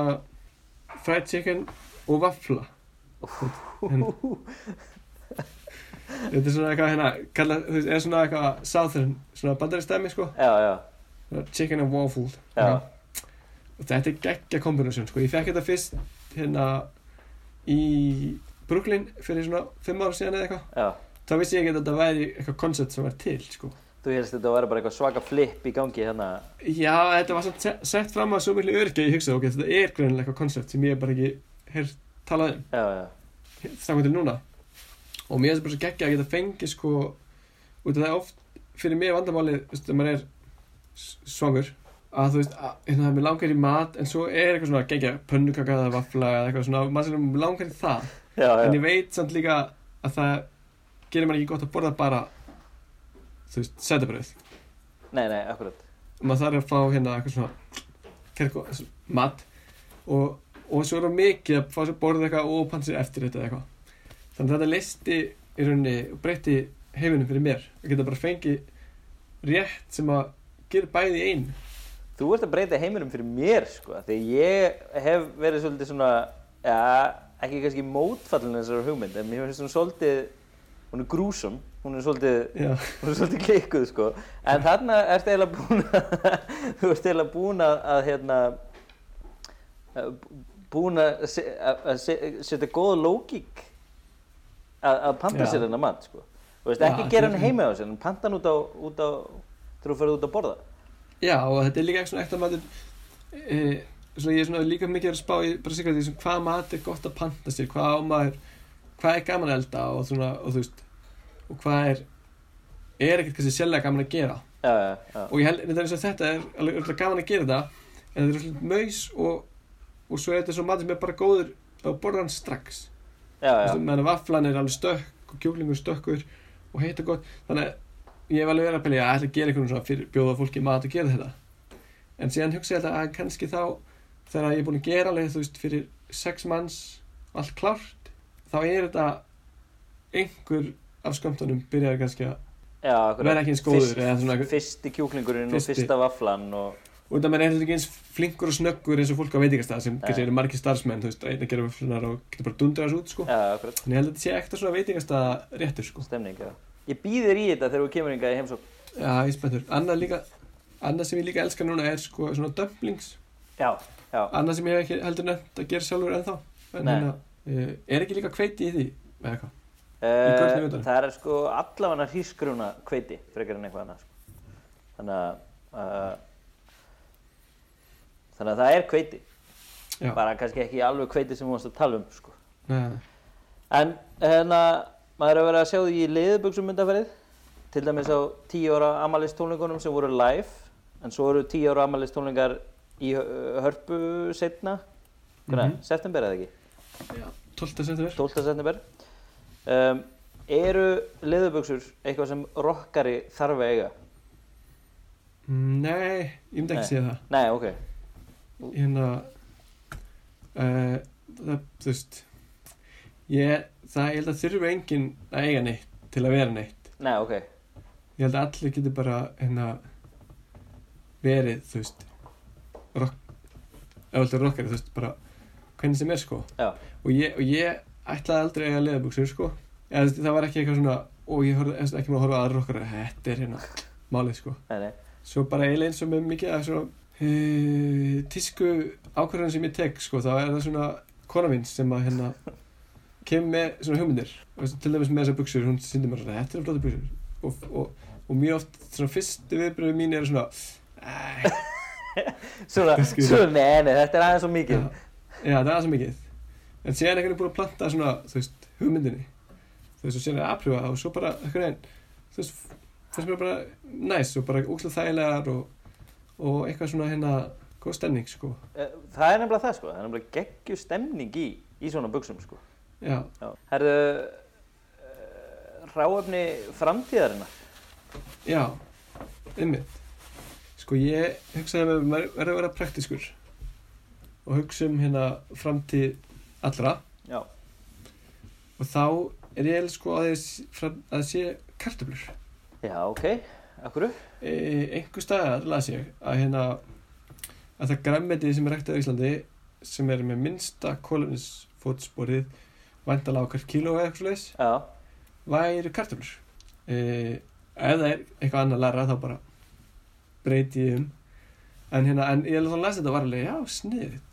fried chicken og vafla. Hérna. Þetta er svona eitthvað hérna kalla, þú veist, er svona eitthvað southern, svona bandaristæmi sko. Já, já, chicken and waffle og þetta er geggja kombination sko, ég fekk þetta fyrst hérna í Brooklyn fyrir svona fimm ára síðan eða eitthvað. Þá vissi ég ekki að þetta væri eitthvað koncept sem var til sko. Þú helst þetta að vera bara eitthvað svaka flip í gangi hérna. Já, þetta var sett fram að svo miklu öryggi að ég hugsaði, ok, þetta er greinilega eitthvað koncept sem ég bara ekki heyrt talað um. Já, já, kom til núna. Og mér finnst bara svo geggja að geta fengið sko, út af það oft fyrir mig vandamálið, þú veist, þegar maður er svangur, að þú veist hérna, það er mér langar í mat, en svo er eitthvað svona geggja pönnukaka eða vafla eða eitthvað svona maður sem langar í það, já, já. en ég veit samt líka að það gerir maður ekki gott að borða bara þú veist, sætabröð Nei, nei, akkurat. Maður þarf að fá hérna eitthvað svona kerko, mat og, og svo er það mikið að fá sér borða eitthvað og panna sér eftir þetta eitthvað. Þannig að þetta listi í rauninni og breytti heiminum fyrir mér. Að geta bara fengið rétt sem að gera bæði í einu. Þú ert að breyta heiminum fyrir mér, sko Því ég hef verið svolítið svona Já, ekki kannski mótfallin þessar hugmynd En mér finnst hún svolítið Hún er grúsum Hún er svolítið Já, Hún er svolítið klikkuð sko. En þarna ertu eiginlega búin að Þú ert eiginlega búin að, að hérna Búin að se- að- að se- setja góða lógík að, að panta Já. sér hennar mat sko. Þú veist, Já, ekki gera hann heima á sér En panta hann út á, út á ferð út að borða. Já og þetta er líka eitthvað svona ekta matur e, svona ég er svona líka mikið að spá í bara sikkert því sem hvað mat er gott að panta sér hvað á maður, hvað er gaman að elda og svona, og þú veist og hvað er er ekkert kannski sérlega gaman að gera. Já, já, já. Og ég held þetta eins og þetta er alveg örugglega gaman að gera þetta en þetta er svona maus og, og svo er þetta svo matur sem er bara góður að borða hann strax meðan vaflan er alveg stökk og kjúklingur stökkur og heit og gott. Þannig að ég hef alveg verið að pelja að ætla að gera eitthvað svona fyrir bjóða fólki mat að gera þetta. En síðan hugsa ég að kannski þá þegar ég er búin að gera alveg þú veist fyrir sex manns allt klárt þá er þetta einhver af skömmtunum byrjar kannski að já vera ekki eins góður Fyrst- Fyrsti kjúklingurinn Fyrsti. og fyrsta vaflan og og maður er heldur ekki eins flinkur og snöggur eins og fólk á veitingastað sem kannski eru margir starfsmenn þú veist, einn að gera svona og getur bara dundra þessu út sko. Já, en ég held að þetta sé ekkert svona veitingastað réttur sko. Stemning, já Ég býðir í þetta þegar þú kemur hingað í heimsókn Já, ég spenntur. Annað líka, annað sem ég líka elska núna er sko svona dumplings. Já, já Annað sem ég hef ekki heldur nefnt að gera sjálfur ennþá. En Nei. hérna, uh, er ekki líka hveiti í því? Eða eitthvað? Uh, það er sko allavega hrísgruna hveiti frekar en eitthvað annað sko. þannig að uh, þannig að það er hveiti Já. bara kannski ekki alveg hveiti sem við varst að tala um sko. Nei, en hérna maður er að vera að sjá því í liðbuxum myndaferðið til dæmis á 10 ára amalistónleikunum sem voru live en svo eru 10 ára amalistónleikar í Hö- hörpu setna hvernig, Mhm. september eða ekki? já, 12. september. 12. september um, eru leðubuxur eitthvað sem rockari þarf að eiga? Nei, ég myndi ekki segja það. Nei, ok Hérna, uh, það, þú veist, ég, það, ég held að þurfi enginn að eiga neitt til að vera neitt. Nei, ok Ég held að allir getur bara, hérna, verið, þú veist, rockari, þú veist, bara, hvernig sem er, sko. Já, og ég, og ég ætlaði aldrei að eiga leðabuxur sko. Eða, það var ekki eitthvað svona og ég horfði ekki maður að horfa aðra okkar. Þetta er hérna málið sko. Svo bara eiginlega eins og með mikið af svona uh, tísku ákvörðan sem ég tek sko þá er það svona kona mín sem að hérna kemur með svona hugmyndir. Til dæmis með þessar buksur, hún sýndir mér svona þetta eru flóta buksur og, og, og mjög oft svona fyrstu viðbröðu mín eru svona æ, Svona, svona, nei, nei, þetta er aðeins svo mikið. já, já, það er aðeins mikið en síðan er einhvern veginn búin að planta svona þú veist, hugmyndinni þú veist, og síðan er að það og svo bara einhvern veginn þú veist, fannst mér bara næs og bara úkslega þægilegar og, og eitthvað svona hérna góð stemning, sko Eh, Það er nefnilega það, sko. Það er nefnilega geggju stemning í, í svona buksum, sko. já, Já. Herðu, uh, ráefni framtíðarinnar. já, ymmið sko ég hugsaði með mér verður að vera praktiskur og hugsa um hérna framtíð allra. Já. og þá er ég sko að ég fram, að sé kartöflur. Já, ok. Akkurru? e, einhver staðar las ég að hérna að það græmmeti sem er ræktað í Íslandi sem er með minnsta kólunisfótsporið væntalega á hvert kíló eða eitthvað slags væri kartöflur. E, ef það er eitthvað annað læra þá bara breyti ég um. En hérna, en ég er að lesa þetta varlega já, sniðið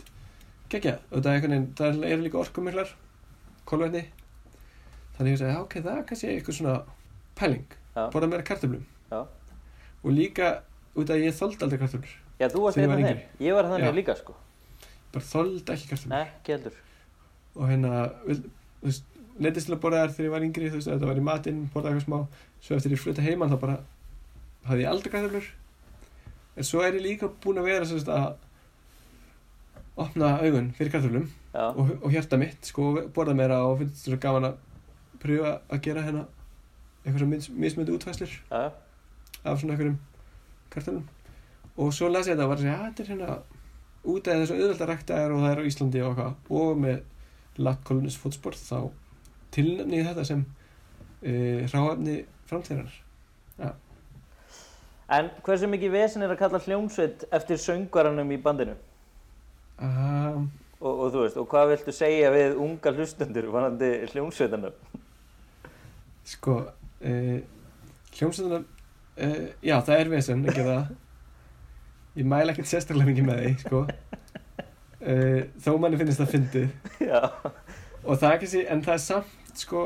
gekkja, og það er er líka orkumiklar kólvetni þannig ég segi, já, ok, það er kannski eitthvað svona pæling, Já. borða meira kartöflum Já. og líka út að ég þoldi aldrei kartöflur Já, þú varst ég einn af þeim. Ég var þannig líka, sko. bara þoldi ekki kartöflur ekki heldur. og hérna, þú veist leitist til að borða þær þegar ég var yngri þú veist, þetta var í matinn, borða eitthvað smá svo eftir ég fluta heimann þá bara hafði ég aldrei kartöflur en svo er ég líka búin að vera sagt, að opna augun fyrir kartöflum Já. og, og hjarta mitt sko, og borða meira og finnst þetta gaman að pröfa að gera hérna eitthvað sem mis, mismöndi útfæslur Já. af svona einhverjum kartöflum og svo las ég þetta og var að segja að þetta er hérna út af þessu auðvelt að rækta er og það er á Íslandi og eitthvað og með lagt kolunis fótspor þá tilnefni ég þetta sem uh, hráefni framtíðarinnar En hversu mikið vesen er að kalla hljómsveit eftir söngvaranum í bandinu? Um, Og, og þú veist, og hvað viltu segja við unga hlustendur vanandi hljómsveitanum? sko uh, hljómsveitina uh, já það er vesen gera það. Ég mæla ekkert sérstaklega mikið með því sko. Uh, þó manni finnst það fyndið. Já. og það er kannski, en það er samt sko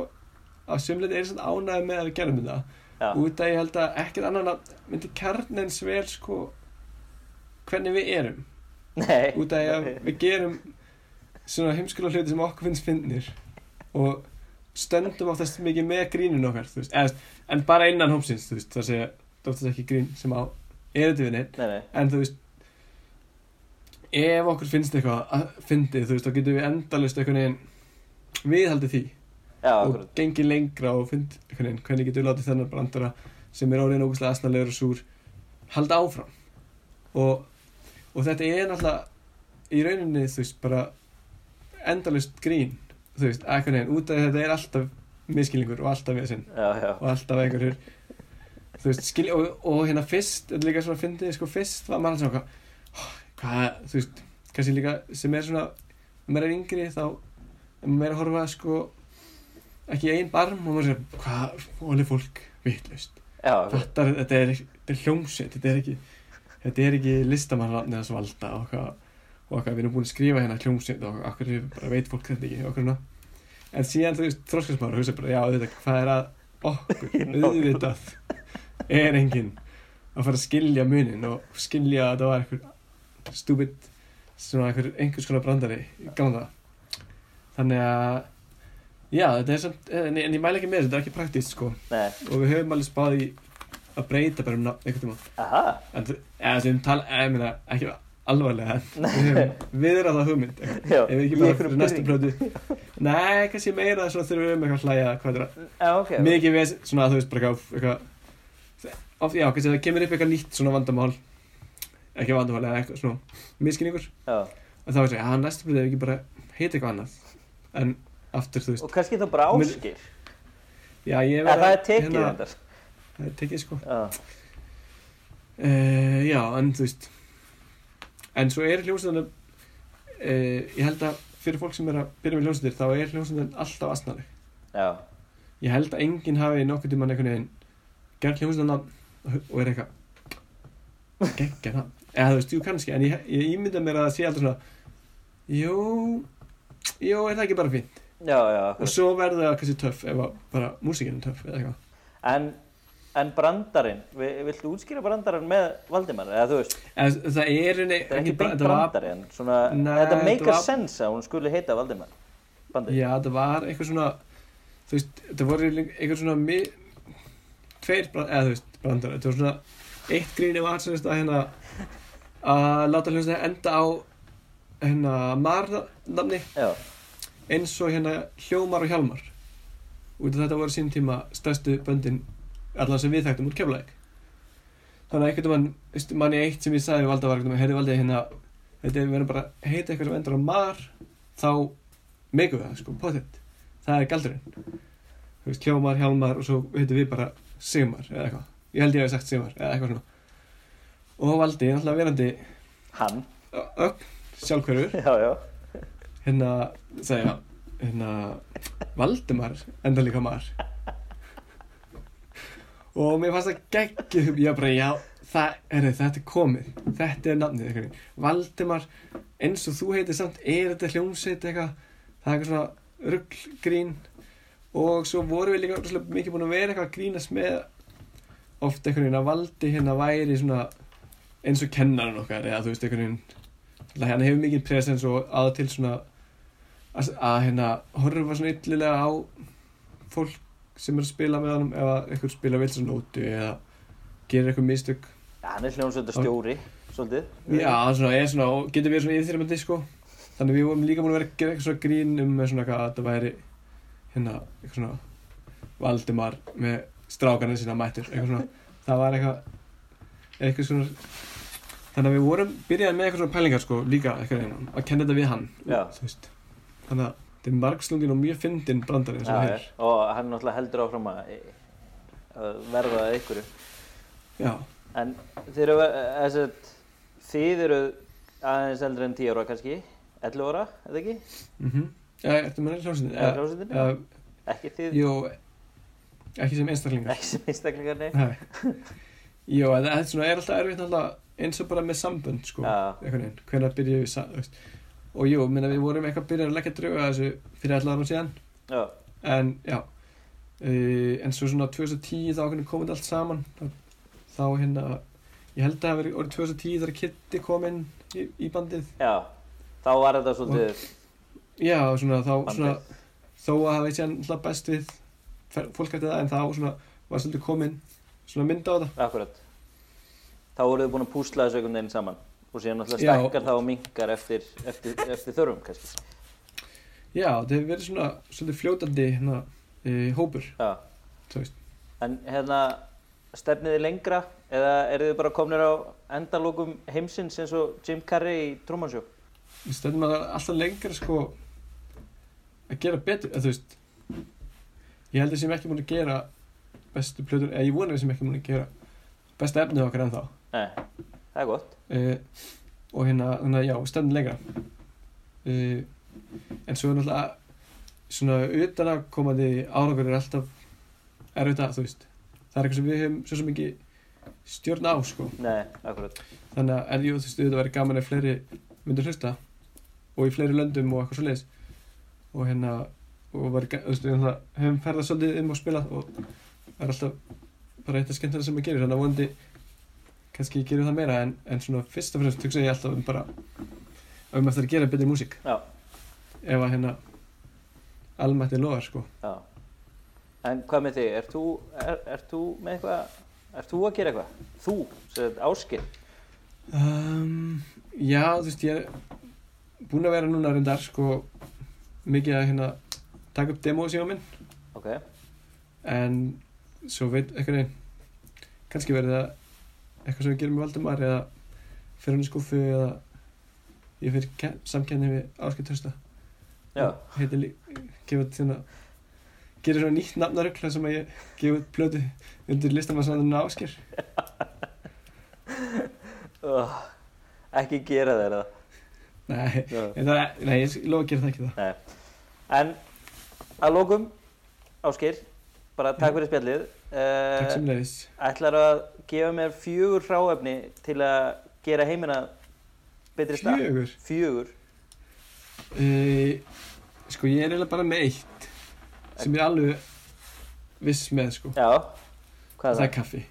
á sumleiti er svona ánægð með að við gerum þetta. Út að ég held að ekkert annan að myndi kjarnins vel sko hvernig við erum Nei. út að ég, við gerum svona heimskulega hluti sem okkur finnst fyndnir og stöndum oftast mikið með grínun okkar eða, en bara innan hómsins það sé oftast ekki grín sem á nei. en þú veist ef okkur finnst eitthvað að fyndið, þú veist, þá getum við endalust einhvern veginn viðhaldið því Já, og akkurat. gengið lengra og fund einhvern veginn, hvernig getur við látið þennan brandara sem er orðin ógustlega asnalegur og súr halda áfram og, og þetta er náttúrulega í rauninni þú veist bara endalust grín þú veist, einhvern veginn, út af að þetta er alltaf miskilningur og alltaf já. og alltaf einhverjur þú veist, skil, og, og hérna fyrst þetta er líka svona fyndið, sko fyrst var maður svona "Oh, hvað, þú veist kannski líka sem er svona maður er yngri þá maður er að horfa sko ekki einn barm og maður sér hvað, hóli fólk vitlaust Já, akkurat. fattar, þetta er, þetta er hljómsveit þetta er ekki, þetta er ekki listamannrafnið að svalda og hvað, við erum búin að skrifa hérna hljómsveit og okkur bara veit fólk þetta ekki okkur ná en síðan þú veist, þróskasmáður hugsa bara, já, auðvitað, hvað er að okkur, auðvitað er enginn að fara að skilja munin og skilja að það var einhver stúbid svona einhver, einhvers konar brandari í gamla þannig að já, þetta er samt, en, en ég mæla ekki með þessu, þetta er ekki praktist sko. Nei. og við höfum alveg spáð í að breyta bara um nafn einhvern tíma Aha. en eða sem tala, ég meina ekki alvarlega, við höfum viðrað það hugmynd Já. ef við ekki bara fyrir næstu plötu nei, kannski meira svona þurfum við um eitthvað að hlæja hvað er það, Já, ok. mikið við svona þú veist bara eitthvað, eitthvað of, já, kannski það kemur upp eitthvað nýtt svona vandamál ekki vandamál eða eitthvað svona miskinningur Já. og þá er það, já, næstu plötu ef ekki bara heita eitthvað annað en aftur, þú veist, Og kannski þá bara áskir. já, ég En það er tekið sko. Já. Uh, já, en þú veist en svo er hljómsveitin uh, ég held að fyrir fólk sem er að byrja með hljómsveitir þá er hljómsveitin alltaf asnaleg. Já. ég held að enginn hafi nokkuð tímann einhvern veginn gert hljómsveitin og er eitthvað geggja það eða þú veist, jú kannski, en ég, ég ímynda mér að það sé alltaf svona jú, jú, er það ekki bara fínt? Já, já, og svo verður það kannski töff ef bara músikinn er töff eða eitthvað. En, en brandarinn, vi- viltu útskýra brandarinn með Valdimar? Eða þú veist, en það er henni þetta er ekki beint þetta var, brandari, en svona, Nei, þetta þetta meikar var- sens að hún skuli heita Valdimar. Bandið. já það var eitthvað svona þú veist, þetta voru eitthvað svona mi, tveir, brand, eða þú veist brandar, þetta var svona eitt gríni var sem sagt að hérna að láta hljómsið enda á hérna Já, eins og hérna Hljómar og Hjálmar út af þetta voru sín tíma stærstu böndin allan sem við þekktum úr keflæk þannig að einhvern veginn manni eitt sem ég sagði við valda var einhvern veginn heyrði valdi hérna þetta er verið bara að heita eitthvað sem endur á mar þá við það sko, potið það er galdurinn. Þú veist, Hljómar, Hjálmar og svo heitum við bara Sigmar eða eitthvað. Ég held ég hef sagt Sigmar eða eitthvað svona. Og valdi, náttúrulega verandi hann. ögn sjálfhverfur. Já, já. hérna, segja hérna, Valdimar enda líka mar og mér fannst það geggjum ég bara, já, það er þetta er komið, þetta er nafnið veginn. Valdimar, eins og þú heitir samt, er þetta hljómsveit eitthvað? Það er eitthvað svona rugggrín og svo vorum við líka mikið búin að vera eitthvað að grínast með oft einhvern veginn að Valdi hérna væri svona eins og kennarinn okkar eða þú veist einhvern veginn hann hefur mikið presens og að til svona að hérna horfa svona yllilega á fólk sem er að spila með hann eða eitthvað spila vel svona nótu eða gerir eitthvað mistök. Já, hann er hljómsveitastjóri, svolítið. Já, svona er svona getur verið svona yfirþyrmandi sko. Þannig við vorum líka búin að vera að gera eitthvað svona grín um svona eitthvað að það væri hérna eitthvað svona Valdimar með strákarnir sína mættur eitthvað svona. Það var eitthvað eitthvað svona þannig að við vorum byrjaði með eitthvað svona pælingar sko líka eitthvað að kenna þetta við hann þannig að þetta er margslungin og mjög fyndin brandari eins og það er Og hann náttúrulega heldur áfram að, að verða að einhverju. já, En þið eru, að þið eru aðeins eldri en 10 ára kannski, 11 ára, eða ekki? mhm já, ertu með hljómsveitin Eða hljómsveitinni? já, Ekki þið, jú ekki sem einstaklingar ekki sem einstaklingarni? Nei. Jó, en þetta er er alltaf erfitt alltaf eins og bara með sambönd, sko, Já. einhvern veginn, hvenær byrjuðum við, þú veist, og jú, minna við vorum eitthvað byrjað að leggja drauga að þessu fyrir allar árum síðan, Já, en já, uh, en svo svona 2010 þá hvernig komið allt saman, þá, hérna, ég held að það verið orðið 2010 þegar Kitty kom inn í, í bandið, já. Þá var þetta svolítið, já, svona þá, svona, þó að hafa eitthvað alltaf best við fólk eftir það, en þá svona var svolítið komin svona mynd á þetta. akkurat. Þá voruð þið búin að púsla þessu einhvern veginn saman. Og síðan Já. stækkar það og minkar eftir, eftir, eftir þörfum kannski. Já, þetta hefur verið svona svolítið fljótandi hérna, e, hópur. En hérna, stefnið þið lengra eða eru þið bara komnir á endalókum heimsins eins og Jim Carrey í Truman Show? Við að alltaf lengra sko að gera betur, eða þú veist, ég held að sem ekki múin að gera bestu plötur, eða ég vona við sem ekki múin að gera besta efnið okkar ennþá. Nei, það er gott. E, og hérna, þannig að já, stöndum lengra. E, en svo er náttúrulega svona utan að komandi árangur er alltaf erfitt að, þú veist, það er eitthvað sem við höfum svo sem ekki stjórn á, sko. Nei, þannig að er jú þú veist þetta væri gaman ef fleiri myndir hlusta og í fleiri löndum og eitthvað svo leiðis og hérna og var, þú veist, við höfum ferðað svolítið um og spilað og það er alltaf bara eitt af skemmtilega sem maður gerir þannig að vonandi kannski gerum það meira en, en svona fyrst og fremst hugsa ég alltaf um bara um eftir að gera betri músík Já, ef að hérna almætti loðar sko já. En hvað með þig? Ert þú, er, ert þú með eitthvað, ert þú að gera eitthvað? Þú, þetta áskil. um, já þú veist ég er búinn að vera núna reyndar sko mikið að hérna taka upp demo síðan minn Ok, en svo veit eitthvað neginn kannski verður það eitthvað sem við gerum með Valdimar eða fyrir hann í skúfu eða ég fyrir samkenni við Áskil Trösta já. heitir líka þetta gerir svona nýtt nafnarugla sem að ég gefa út plötu undir listamannsnafninu Áskir Uh, ekki gera þeir það. nei, er, nei, ég lofa að gera það ekki það Nei. En að lókum, Áskir, bara takk fyrir spjallið. Takk Uh, sem leiðis ætlar að gefa mér fjögur hráefni til að gera heimina betri stað? fjögur Fjögur. e, Sko ég er eiginlega bara með eitt sem ég er alveg viss með sko. Já, hvað er Það það? er kaffi.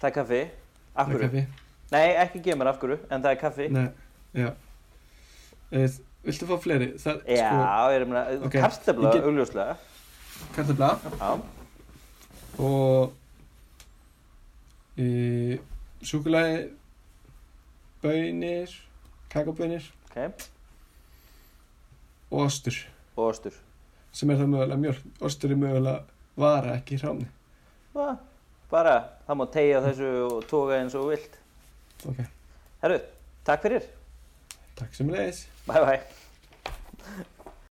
Það er kaffi. Af Það er kaffi. Nei, ekki gefa mér af hverju, en það er kaffi. Nei, já. Eh, viltu fá fleiri? Það, Já, sko, ég er meina, Ok, kartefla, ég get- augljóslega. kartabla Já, og e, súkulæði, bönir, kakabönir ok. og ostur Og ostur. sem er það mögulega mjölk. Ostur er mögulega vara ekki hráni. Va, bara, það má tegja þessu og toga eins og vilt. Ok, Herru, takk fyrir. takk sem leiðis. Bye bye.